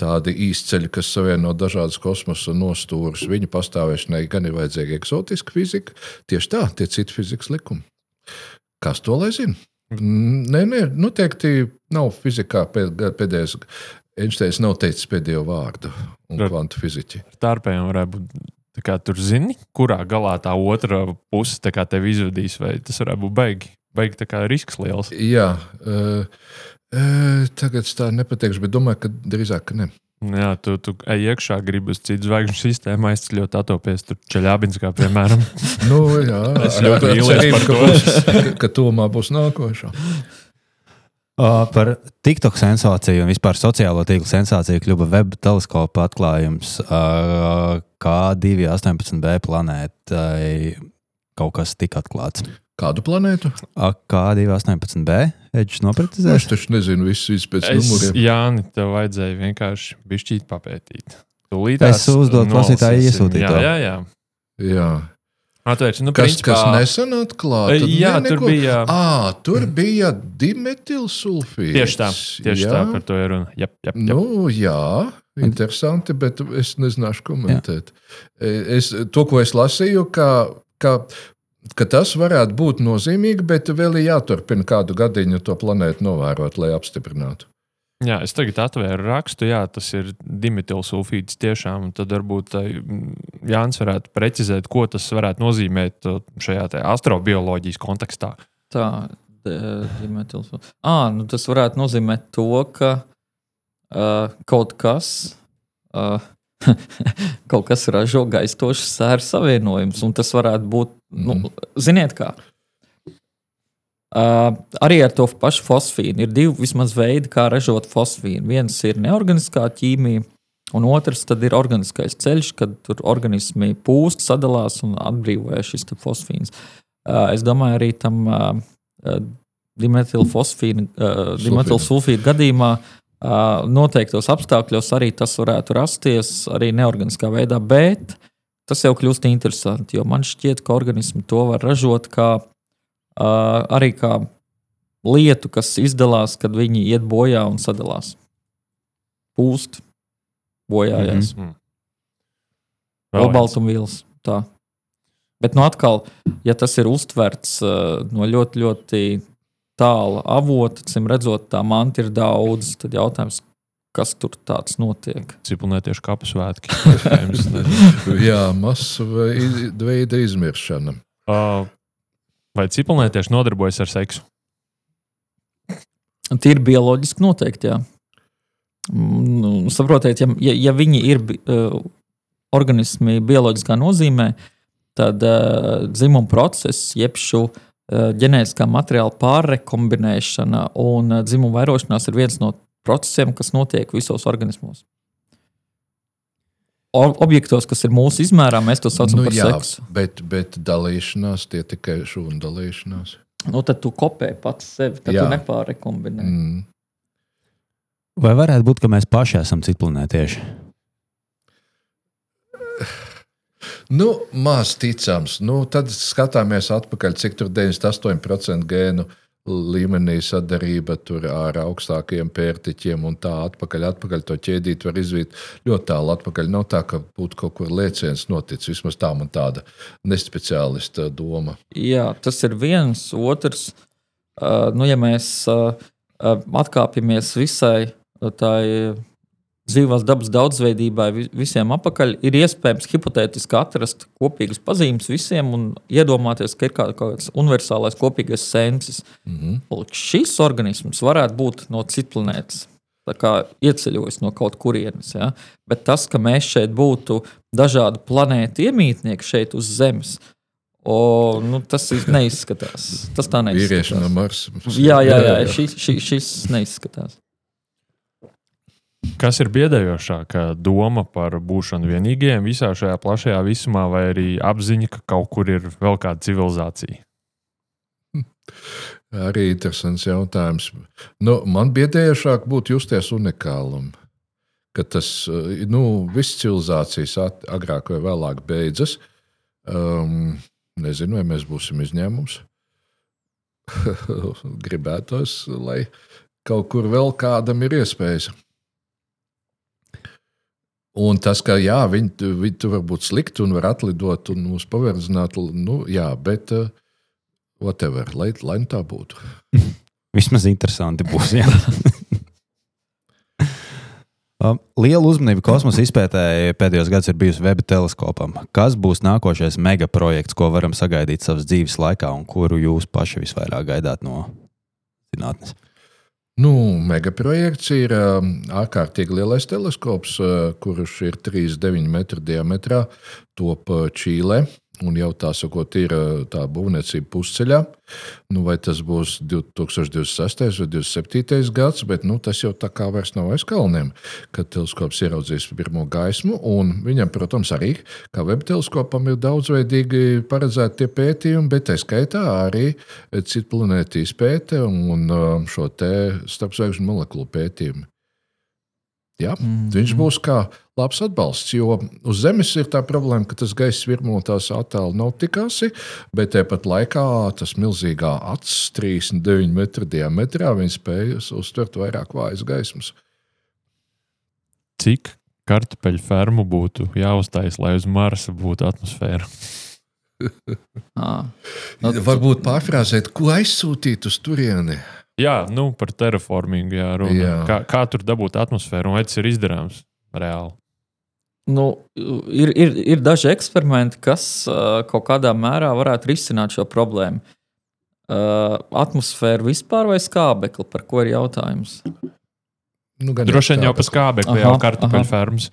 tādi īsceļi, kas savieno dažādas kosmosa nostūrus. Viņa pastāvēšanai gan ir vajadzīga eksotiska fizika, tieši tā, tie citi fizikas likumi. Kas to lai zina? Nē, nē, noteikti nav fizikā pēdējais Einsteins nav teicis pēdējo vārdu, un Ar, kvantu fiziķi. Tārpējiem varētu būt. Kā, tur zini, kurā galā tā otra puse tevi izvadīs, vai tas varētu būt baigi. Baigi tā kā risks liels. Jā, uh, uh, tagad tā nepateikšu, bet domāju, ka drīzāk ka ne. Jā, tu, tu ej iekšā, gribi uz citu zvaigžņu sistēmu aizceļot, atopies tur Čeļābinskā, piemēram. <laughs> nu, jā, es ļoti mīlu, ka, ka, ka tomā būs nākošā. Uh, par TikTok sensāciju un vispār sociālo tīklu sensāciju kļuva web teleskopa atklājums, uh, kā 2,18b planētai kaut kas tika atklāts. Kādu planētu? Kā 2,18b. Eģis noprecizēs. Es taču nezinu visus pēc es, numuriem. Jā, tev vajadzēja vienkārši bišķīt papētīt. Tūlītās es uzdot klausītāju iesūtīt. Jā, jā, jā. jā. Atvērts, nu, kas, principā... kas nesen atklāts? Jā, ne, tur neko... bija. À, tur bija dimetilsulfīds. Tieši tā, tieši jā. tā par to ir runa. Jep, jep, jep. Nu, jā, interesanti, bet es nezināšu komentēt. Jā. Es, to, ko es lasīju, ka, ka, ka tas varētu būt nozīmīgi, bet vēl ir jāturpina kādu gadiņu to planētu novērot, lai apstiprinātu. Jā, es tagad atvēru rakstu, jā, tas ir dimetilsulfīds tiešām. Tad varbūt Jānis varētu precizēt, ko tas varētu nozīmēt šajā astrobioloģijas kontekstā. Tā, dimetilsulfīds. Ah, nu tas varētu nozīmēt to, ka uh, kaut kas. Uh, <laughs> kaut kas ražo gaistošas sēru savienojumus, un tas varētu būt, nu, mm. ziniet, kā. Uh, arī ar to pašu fosfīnu ir divi vismaz veidi, kā ražot fosfīnu. Viens ir neorganiskā ķīmija, un otrs ir organiskais ceļš, kad tur organismi pūst, sadalās un atbrīvojas šis fosfīns. Uh, es domāju, arī tam uh, dimetilfosfīnu, uh, dimetilsulfīdu gadījumā uh, noteiktos apstākļos arī tas varētu rasties arī neorganiskā veidā, bet tas jau kļūst interesanti, jo man šķiet, ka organismi to var ražot kā arī kā lietu, kas izdalās, kad viņi iet bojā un sadalās. Pūst, bojājās. Mm -hmm. Olbaltumvielas. Tā. Bet, nu, atkal, ja tas ir uztverts no ļoti, ļoti tāla avota, cim redzot, tā manta ir daudz, tad jautājums, kas tur tāds notiek? Cipulnētiešu kapu svētki. <laughs> Jā, masu veida izmiršana. Uh, Vai cipelnētieši nodarbojas ar seksu? Tīri bioloģiski noteikti, jā. Nu, saprotiet, ja, ja, ja viņi ir uh, organismi bioloģiskā nozīmē, tad uh, dzimuma process, jeb šo uh, ģenētiskā materiāla pārrekombinēšana un uh, dzimuma vairošanās ir viens no procesiem, kas notiek visos organismos objektos, kas ir mūsu izmērā, mēs to saucam nu, par jā, seksu. Bet, bet dalīšanās, tie tikai šūnu dalīšanās. Nu, tad tu kopē pats sevi, tad jā. tu nepārrekombinē. Mm. Vai varētu būt, ka mēs paši esam citplanētieši? <sighs> Nu, maz ticams. Nu, tad skatāmies atpakaļ, cik tur 98% gēnu līmenī sadarība ar augstākiem pērtiķiem un tā atpakaļ, atpakaļ to ķēdīt var izvīt ļoti tālu atpakaļ. Nav tā, ka būtu kaut kur lēciens noticis. Vismaz tā man tāda nespeciālista doma. Jā, tas ir viens. Otrs, nu, ja mēs atkāpjamies visai tai dzīvās dabas daudzveidībai visiem apakaļ, ir iespējams hipotētiski atrast kopīgas pazīmes visiem un iedomāties, ka ir kaut kāds universālais kopīgais sensis. Mm -hmm. Šis organisms varētu būt no citas planētas. Ieceļojis no kaut kurienes. Ja? Bet tas, ka mēs šeit būtu dažādu planētu iemītnieki šeit uz Zemes, O, nu, tas neizskatās. Tas tā neizskatās. Vīrieši no Marsa. Jā, <laughs> jā, jā. Šis, šis, šis neizskatās. Kas ir biedējošākā doma par būšanu vienīgajiem visā šajā plašajā visumā, vai arī apziņa, ka kaut kur ir vēl kāda civilizācija? Arī interesants jautājums. Nu, man biedējošāk būtu justies unikālam. ka tas eh, nu, viss civilizācijas agrāk vai vēlāk beidzas. Um, nezinu, vai mēs būsim izņēmums. <laughs> Gribētos, lai kaut kur vēl kādam ir iespējas. Un tas, ka jā, viņi, viņi tur var būt slikti un var atlidot un mūs paverdzināt, nu, jā, bet uh, whatever, lai, lai nu tā būtu. <laughs> Vismaz interesanti būs. <laughs> Um, Liela uzmanība kosmosa izpētē pēdējos gados ir bijusi Weba teleskopam. Kas būs nākošais megaprojekts, ko varam sagaidīt savas dzīves laikā, un kuru jūs paši visvairāk gaidāt no zinātnes? Nu, megaprojekts ir um, ārkārtīgi lielais teleskops, uh, kurš ir 3,9 metru diametrā, top uh, Čīlē. Un jau tā sakot, ir tā būvniecība pusceļā. Nu, vai tas būs 2026. vai 2027. gads, bet nu, tas jau tā kā vairs nav aiz kalniem, kad teleskops ieraudzīs pirmo gaismu. Un viņam, protams, arī kā web teleskopam ir daudzveidīgi paredzēti tie pētījumi, bet tā skaitā arī citu planētu izpēte un šo starpzvaigžņu molekulu pētījumu. Jā, mm. Viņš būs kā labs atbalsts, jo uz Zemes ir tā problēma, ka tas gaisa virmotās attēlu nav tik asi, bet tāpat laikā tas milzīgā acis, 39 metru diametrā, viņš spēj uztvert vairāk vājas gaismas. Cik kartupeļu fermu būtu jāuztais, lai uz Marsa būtu atmosfēra? À, <laughs> nu, Varbūt pārfrāzēt, ko aizsūtīt uz turieni. Jā, nu par terraformingu jā, runa. Jā. Kā, kā tur dabūt atmosfēru un vai tas ir izdarāms reāli? Nu, ir, ir, ir daži eksperimenti, kas uh, kaut kādā mērā varētu risināt šo problēmu. Uh, atmosfēra vispār vai skābekli, par ko ir jautājums? Nu, gan Droši vien jau tā, pa skābekli, jau kartupeļu fermas.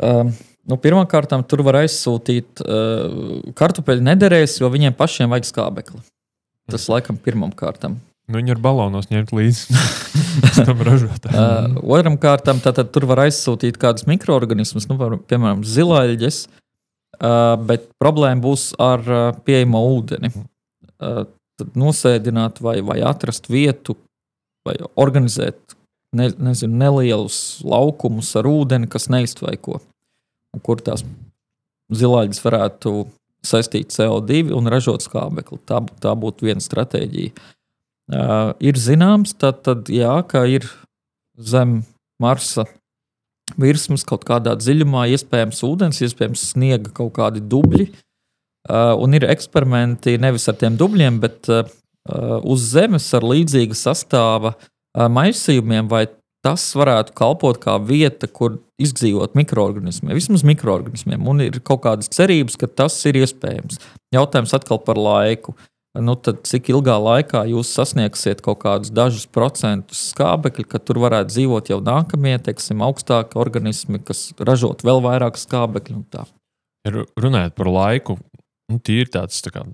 Uh, nu, Pirmkārt, tur var aizsūtīt uh, kartupeļu nederēs, jo viņiem pašiem vajag skābekli. Tas laikam pirmam kārtam. Nu, viņi ar balonos ņemt līdzi <laughs> tam ražotājiem. Uh, otram kārtam tātad, tur var aizsūtīt kādus mikroorganismus, nu, var, piemēram, zilāļģes, uh, bet problēma būs ar uh, pieejamo ūdeni. Uh, tad nosēdināt vai, vai atrast vietu, vai organizēt ne, nezinu, nelielus laukumus ar ūdeni, kas neiztvaiko, kur tās zilāļģes varētu saistīt CO2 un ražot skābekli. Tā, tā būtu viena stratēģija. Uh, ir zināms, tad, tad, jā, ka ir zem Marsa virsmas kaut kādā dziļumā, iespējams, ūdens, iespējams, sniega kaut kādi dubļi. Uh, un ir eksperimenti nevis ar tiem dubļiem, bet uh, uz Zemes ar līdzīga sastāva uh, maisījumiem, vai tas varētu kalpot kā vieta, kur izdzīvot mikroorganismiem, vismaz mikroorganismiem. Un ir kaut kādas cerības, ka tas ir iespējams. Jautājums atkal par laiku. Nu, tad cik ilgā laikā jūs sasniegsiet kaut kādus dažus procentus skābekļa, ka tur varētu dzīvot jau nākamie, teiksim, augstāki organismi, kas ražot vēl vairāk skābekļa un tā. Ir runājot par laiku, nu, tīri tāds tā kā,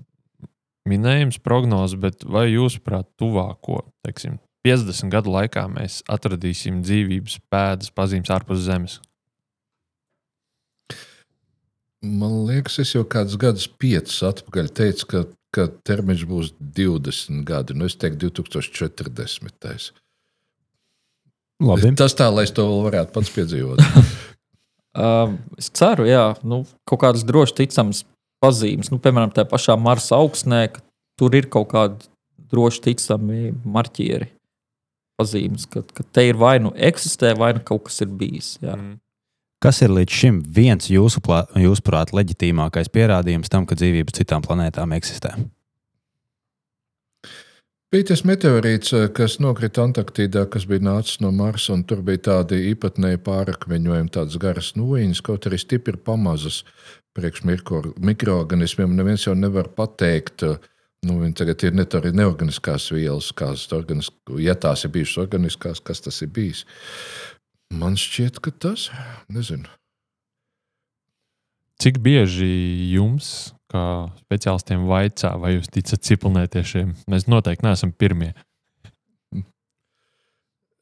minējums, prognoze, bet vai jūsuprāt, tuvāko teiksim, 50 gadu laikā mēs atradīsim dzīvības pēdas pazīmes ārpus Zemes? Man liekas, es jau kādus gadus, piecus atpakaļ teicu, ka, ka termiņš būs 20 gadi. Nu, es teiktu, 2040. Labi. Tas tā, lai es to vēl varētu pats piedzīvot. Uh, <laughs> es ceru, jā, nu, kaut kādas droši ticamas pazīmes, nu, piemēram, tajā pašā Marsa augstnē, ka tur ir kaut kādi droši ticami marķieri. Pazīmes, ka, ka te ir vai nu eksistē, vai nu kaut kas ir bijis. Jā. Mm. Kas ir līdz šim viens jūsu plā- jūsuprāt leģitīmākais pierādījums tam, ka dzīvība uz citām planētām eksistē? Bija tas meteorīts, eh, kas nokrita Antarktīdā, kas bija nācis no Marsa, un tur bija tādi īpatnēji pārakmeņojumi, tādas garas nūjiņas, kaut arī stipri pamazas priekš mikro- mikroorganismiem. Neviens jau nevar pateikt, eh, nu, viņi tagad ir ne arī neorganiskās vielas, kādas organisk, ja tās ir bijušas organiskās, kas tas ir bijis. Man šķiet, ka tas, nezinu. Cik bieži jums, kā speciālistiem, vaicā, vai jūs ticat cipelnētiešiem? Mēs noteikti neesam pirmie.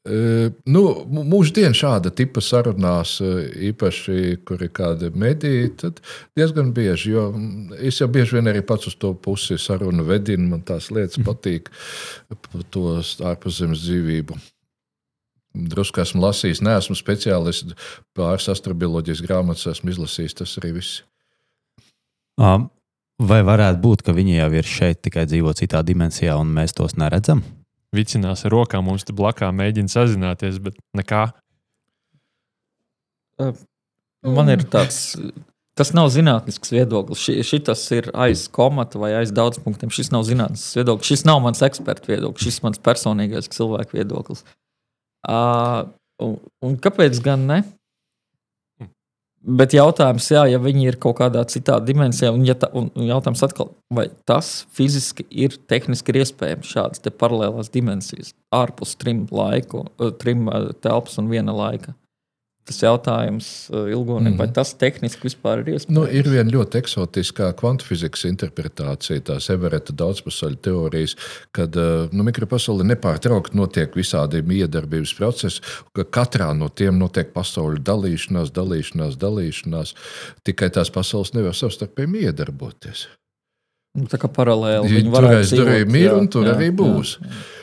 E, Nu, mūsdien šāda tipa sarunās, e, īpaši, kur ir kādi mediji, tad diezgan bieži, jo es jau bieži vien arī pats uz to pusi sarunu vedinu, man tās lietas patīk, par to ārpuszemes dzīvību. Drusku esmu lasījis, neesmu speciālists pāris astrobioloģijas grāmatas, esmu izlasījis tas arī viss. Um, vai varētu būt, ka viņi jau ir šeit, tikai dzīvo citā dimensijā, un mēs tos neredzam? Vicinās ar rokām mums te blakā mēģina sazināties, bet nekā. Man ir tāds. Tas nav zinātnisks viedoklis. Ši, šitas ir aiz komata vai aiz daudz punktiem. Šis nav zinātnisks viedoklis. Šis nav mans eksperta viedoklis. Šis ir mans personīgais cilvēku viedoklis. Uh, un, un kāpēc gan ne? Bet jautājums, jā, ja viņi ir kaut kādā citā dimensijā, un, ja ta, un jautājums atkal, vai tas fiziski ir tehniski ir iespējams šādas paralēlās dimensijas ārpus trim laiku, trim telpas un viena laika? Tas jautājums ilgonim, mm. vai tas tehniski vispār ir iespējams? Nu, ir viena ļoti eksotiskā kvantifizikas interpretācija, tās Evereta daudzpusēļu teorijas, kad nu, mikropasaulē nepārtraukti notiek visādi miedarbības procesi, ka katrā no tiem notiek pasaules dalīšanās, dalīšanās, dalīšanās, tikai tās pasaules nevar savstarpēji miedarboties. Nu, tā kā paralēli. Ja, tur aiz durvīm ir un tur jā, arī būs. Jā, jā.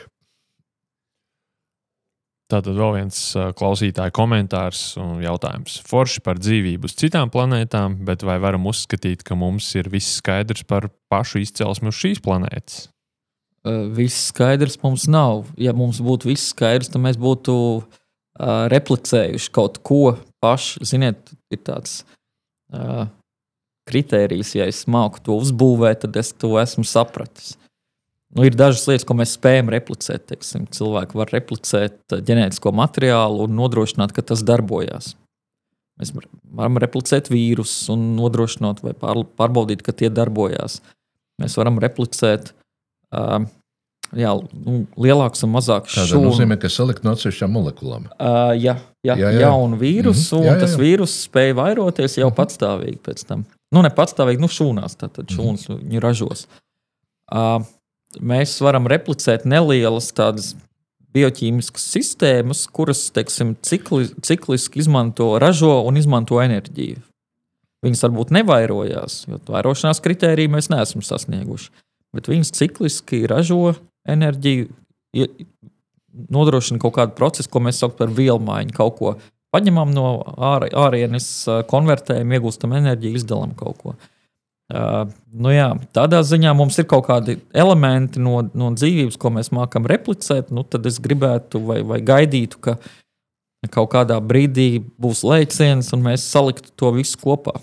Tātad vēl viens klausītāja komentārs un jautājums. Forši par dzīvību uz citām planētām, bet vai varam uzskatīt, ka mums ir viss skaidrs par pašu izcelsmi uz šīs planētas? Viss skaidrs mums nav. Ja mums būtu viss skaidrs, tad mēs būtu replicējuši kaut ko paši. Ziniet, ir tāds uh, kritērijs, ja es māku to uzbūvēt, tad es to esmu sapratis. Nu, ir dažas lietas, ko mēs spējam replicēt. Teiksim, cilvēki var replicēt uh, ģenētisko materiālu un nodrošināt, ka tas darbojas. Mēs varam replicēt vīrusus un nodrošināt vai pārbaudīt, ka tie darbojas. Mēs varam replicēt uh, jā, nu, lielāks un mazāks šūnu. Tas nozīmē, ka salikt no atsevišķām molekulām. Uh, jā, jā, jā, jā. jaunu vīrusu, mm -hmm. jā, jā, jā. un tas vīrus spēja vairoties jau -hmm. patstāvīgi pēc tam. Nu, ne patstāvīgi, nu, šūnās, tad šūnas mm -hmm. viņi ražos. Uh, mēs varam replicēt nelielas tādas bioķīmiskas sistēmas, kuras teiksim, cikli, cikliski izmanto, ražo un izmanto enerģiju. Viņas varbūt nevairojās, jo vairošanās kritēriju mēs neesam sasnieguši. Bet viņas cikliski ražo enerģiju, nodrošina kaut kādu procesu, ko mēs saucam par vielmaiņu. Kaut ko paņemam no ārienes, konvertējam, iegūstam enerģiju, izdalām kaut ko. Uh, nu jā, tādā ziņā mums ir kaut kādi elementi no, no dzīvības, ko mēs mākam replicēt. Nu, tad es gribētu vai, vai gaidītu, ka kaut kādā brīdī būs lēciens un mēs saliktu to visu kopā.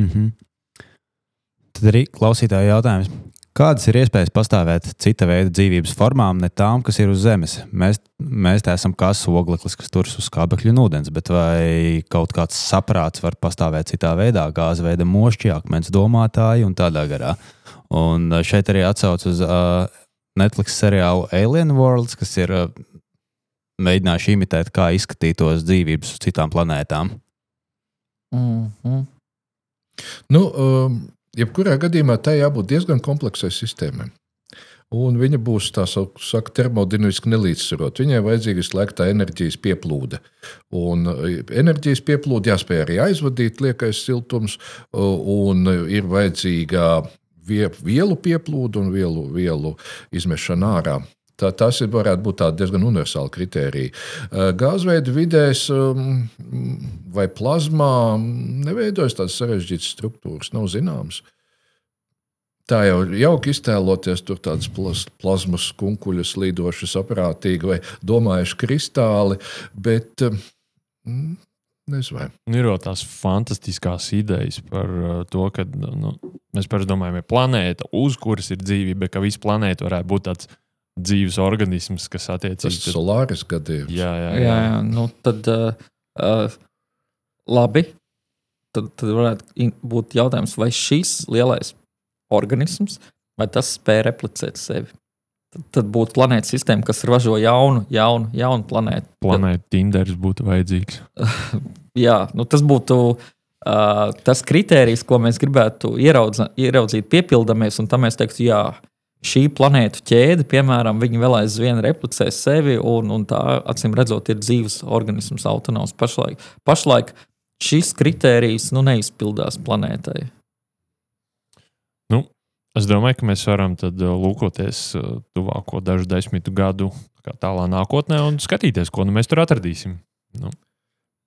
Mm -hmm. Tad arī klausītāja jautājums. Kādas ir iespējas pastāvēt cita veida dzīvības formām, ne tām, kas ir uz Zemes? Mēs, mēs te esam kā ogleklis, kas turas uz skābekļa un ūdens, bet vai kaut kāds saprāts var pastāvēt citā veidā, gāzes veida mošķi, akmens domātāji un tādā garā? Un uh, šeit arī atsauc uz uh, Netflix seriālu Alien Worlds, kas ir uh, mēģinājuši imitēt, kā izskatītos dzīvības uz citām planētām. Mm -hmm. Nu, um, jebkurā gadījumā tai jābūt diezgan kompleksai sistēmai. Un viņa būs tā saka, termodinamiski nelīdzsvarota. Viņai vajadzīga visu laiku tā enerģijas pieplūde. Un e, enerģijas pieplūde jāspēj arī aizvadīt, liekais siltums, un ir vajadzīga vielu pieplūde un vielu, vielu izmešana ārā. Tā, tas ir, varētu būt diezgan universāli kriteriji. Gāzveida vidēs vai plazmā neveidojas tādas sarežģītas struktūras, nav zināmas. Tā jau ir jauki iztēloties, tur tādas plazmas kunkuļus, lidošas aparātīgi vai domājuši kristāli, bet mm, nezinu. Vai. Nu, ir jau tās fantastiskās idejas par to, ka nu, mēs parasti domājam, ir planēta, uz kuras ir dzīvība, ka visa planēta varētu būt tāds dzīves organisms, kas attiecas uz solāris gadījums. Jā, jā, jā. jā, jā. Nu, tad uh, uh, labi. Tad, tad varētu būt jautājums, vai šis lielais organisms, vai tas spēj replicēt sevi. Tad, tad būtu planētas sistēma, kas ražo jaunu, jaunu, jaunu planētu. Planēta Tinderis būtu vajadzīgs. <laughs> jā, nu, tas būtu uh, tas kriterijs, ko mēs gribētu ieraudzīt, ieraudzīt piepildamies, un tam mēs teiktu, jā, šī planētu ķēde, piemēram, viņi vēl aizvien replicē sevi, un, un tā, acīm redzot, ir dzīves organisms, autonoms. Pašlaik, pašlaik šis kriterijs nu, neizpildās planētai. Nu, es domāju, ka mēs varam tad, uh, lūkoties uh, tuvāko dažu desmitu gadu kā tālā nākotnē un skatīties, ko nu mēs tur atradīsim. Nu.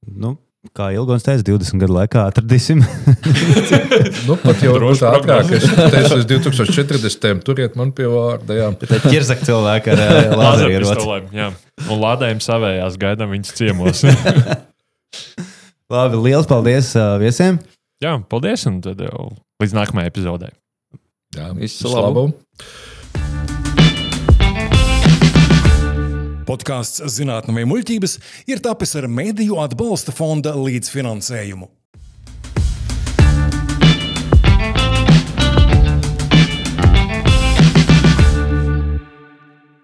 Nu, kā Ilgons teica, 20 gadu laikā atradīsim. <laughs> Nu, pat jau Droši prognozes. es teicu, līdz 2040. turiet man pie vārda. Jā. Tad ķerzak cilvēku ar <laughs> eh, lāzeru jā. Un lādējam savējās, gaidām viņas ciemos. <laughs> Labi, liels paldies uh, viesiem! jā, paldies, un tad jau līdz nākamajai epizodei. Jā, Visu labu. Podkāsts Zinātnē, muļķības ir tapis ar Mēdīju atbalsta fonda līdzfinansējumu.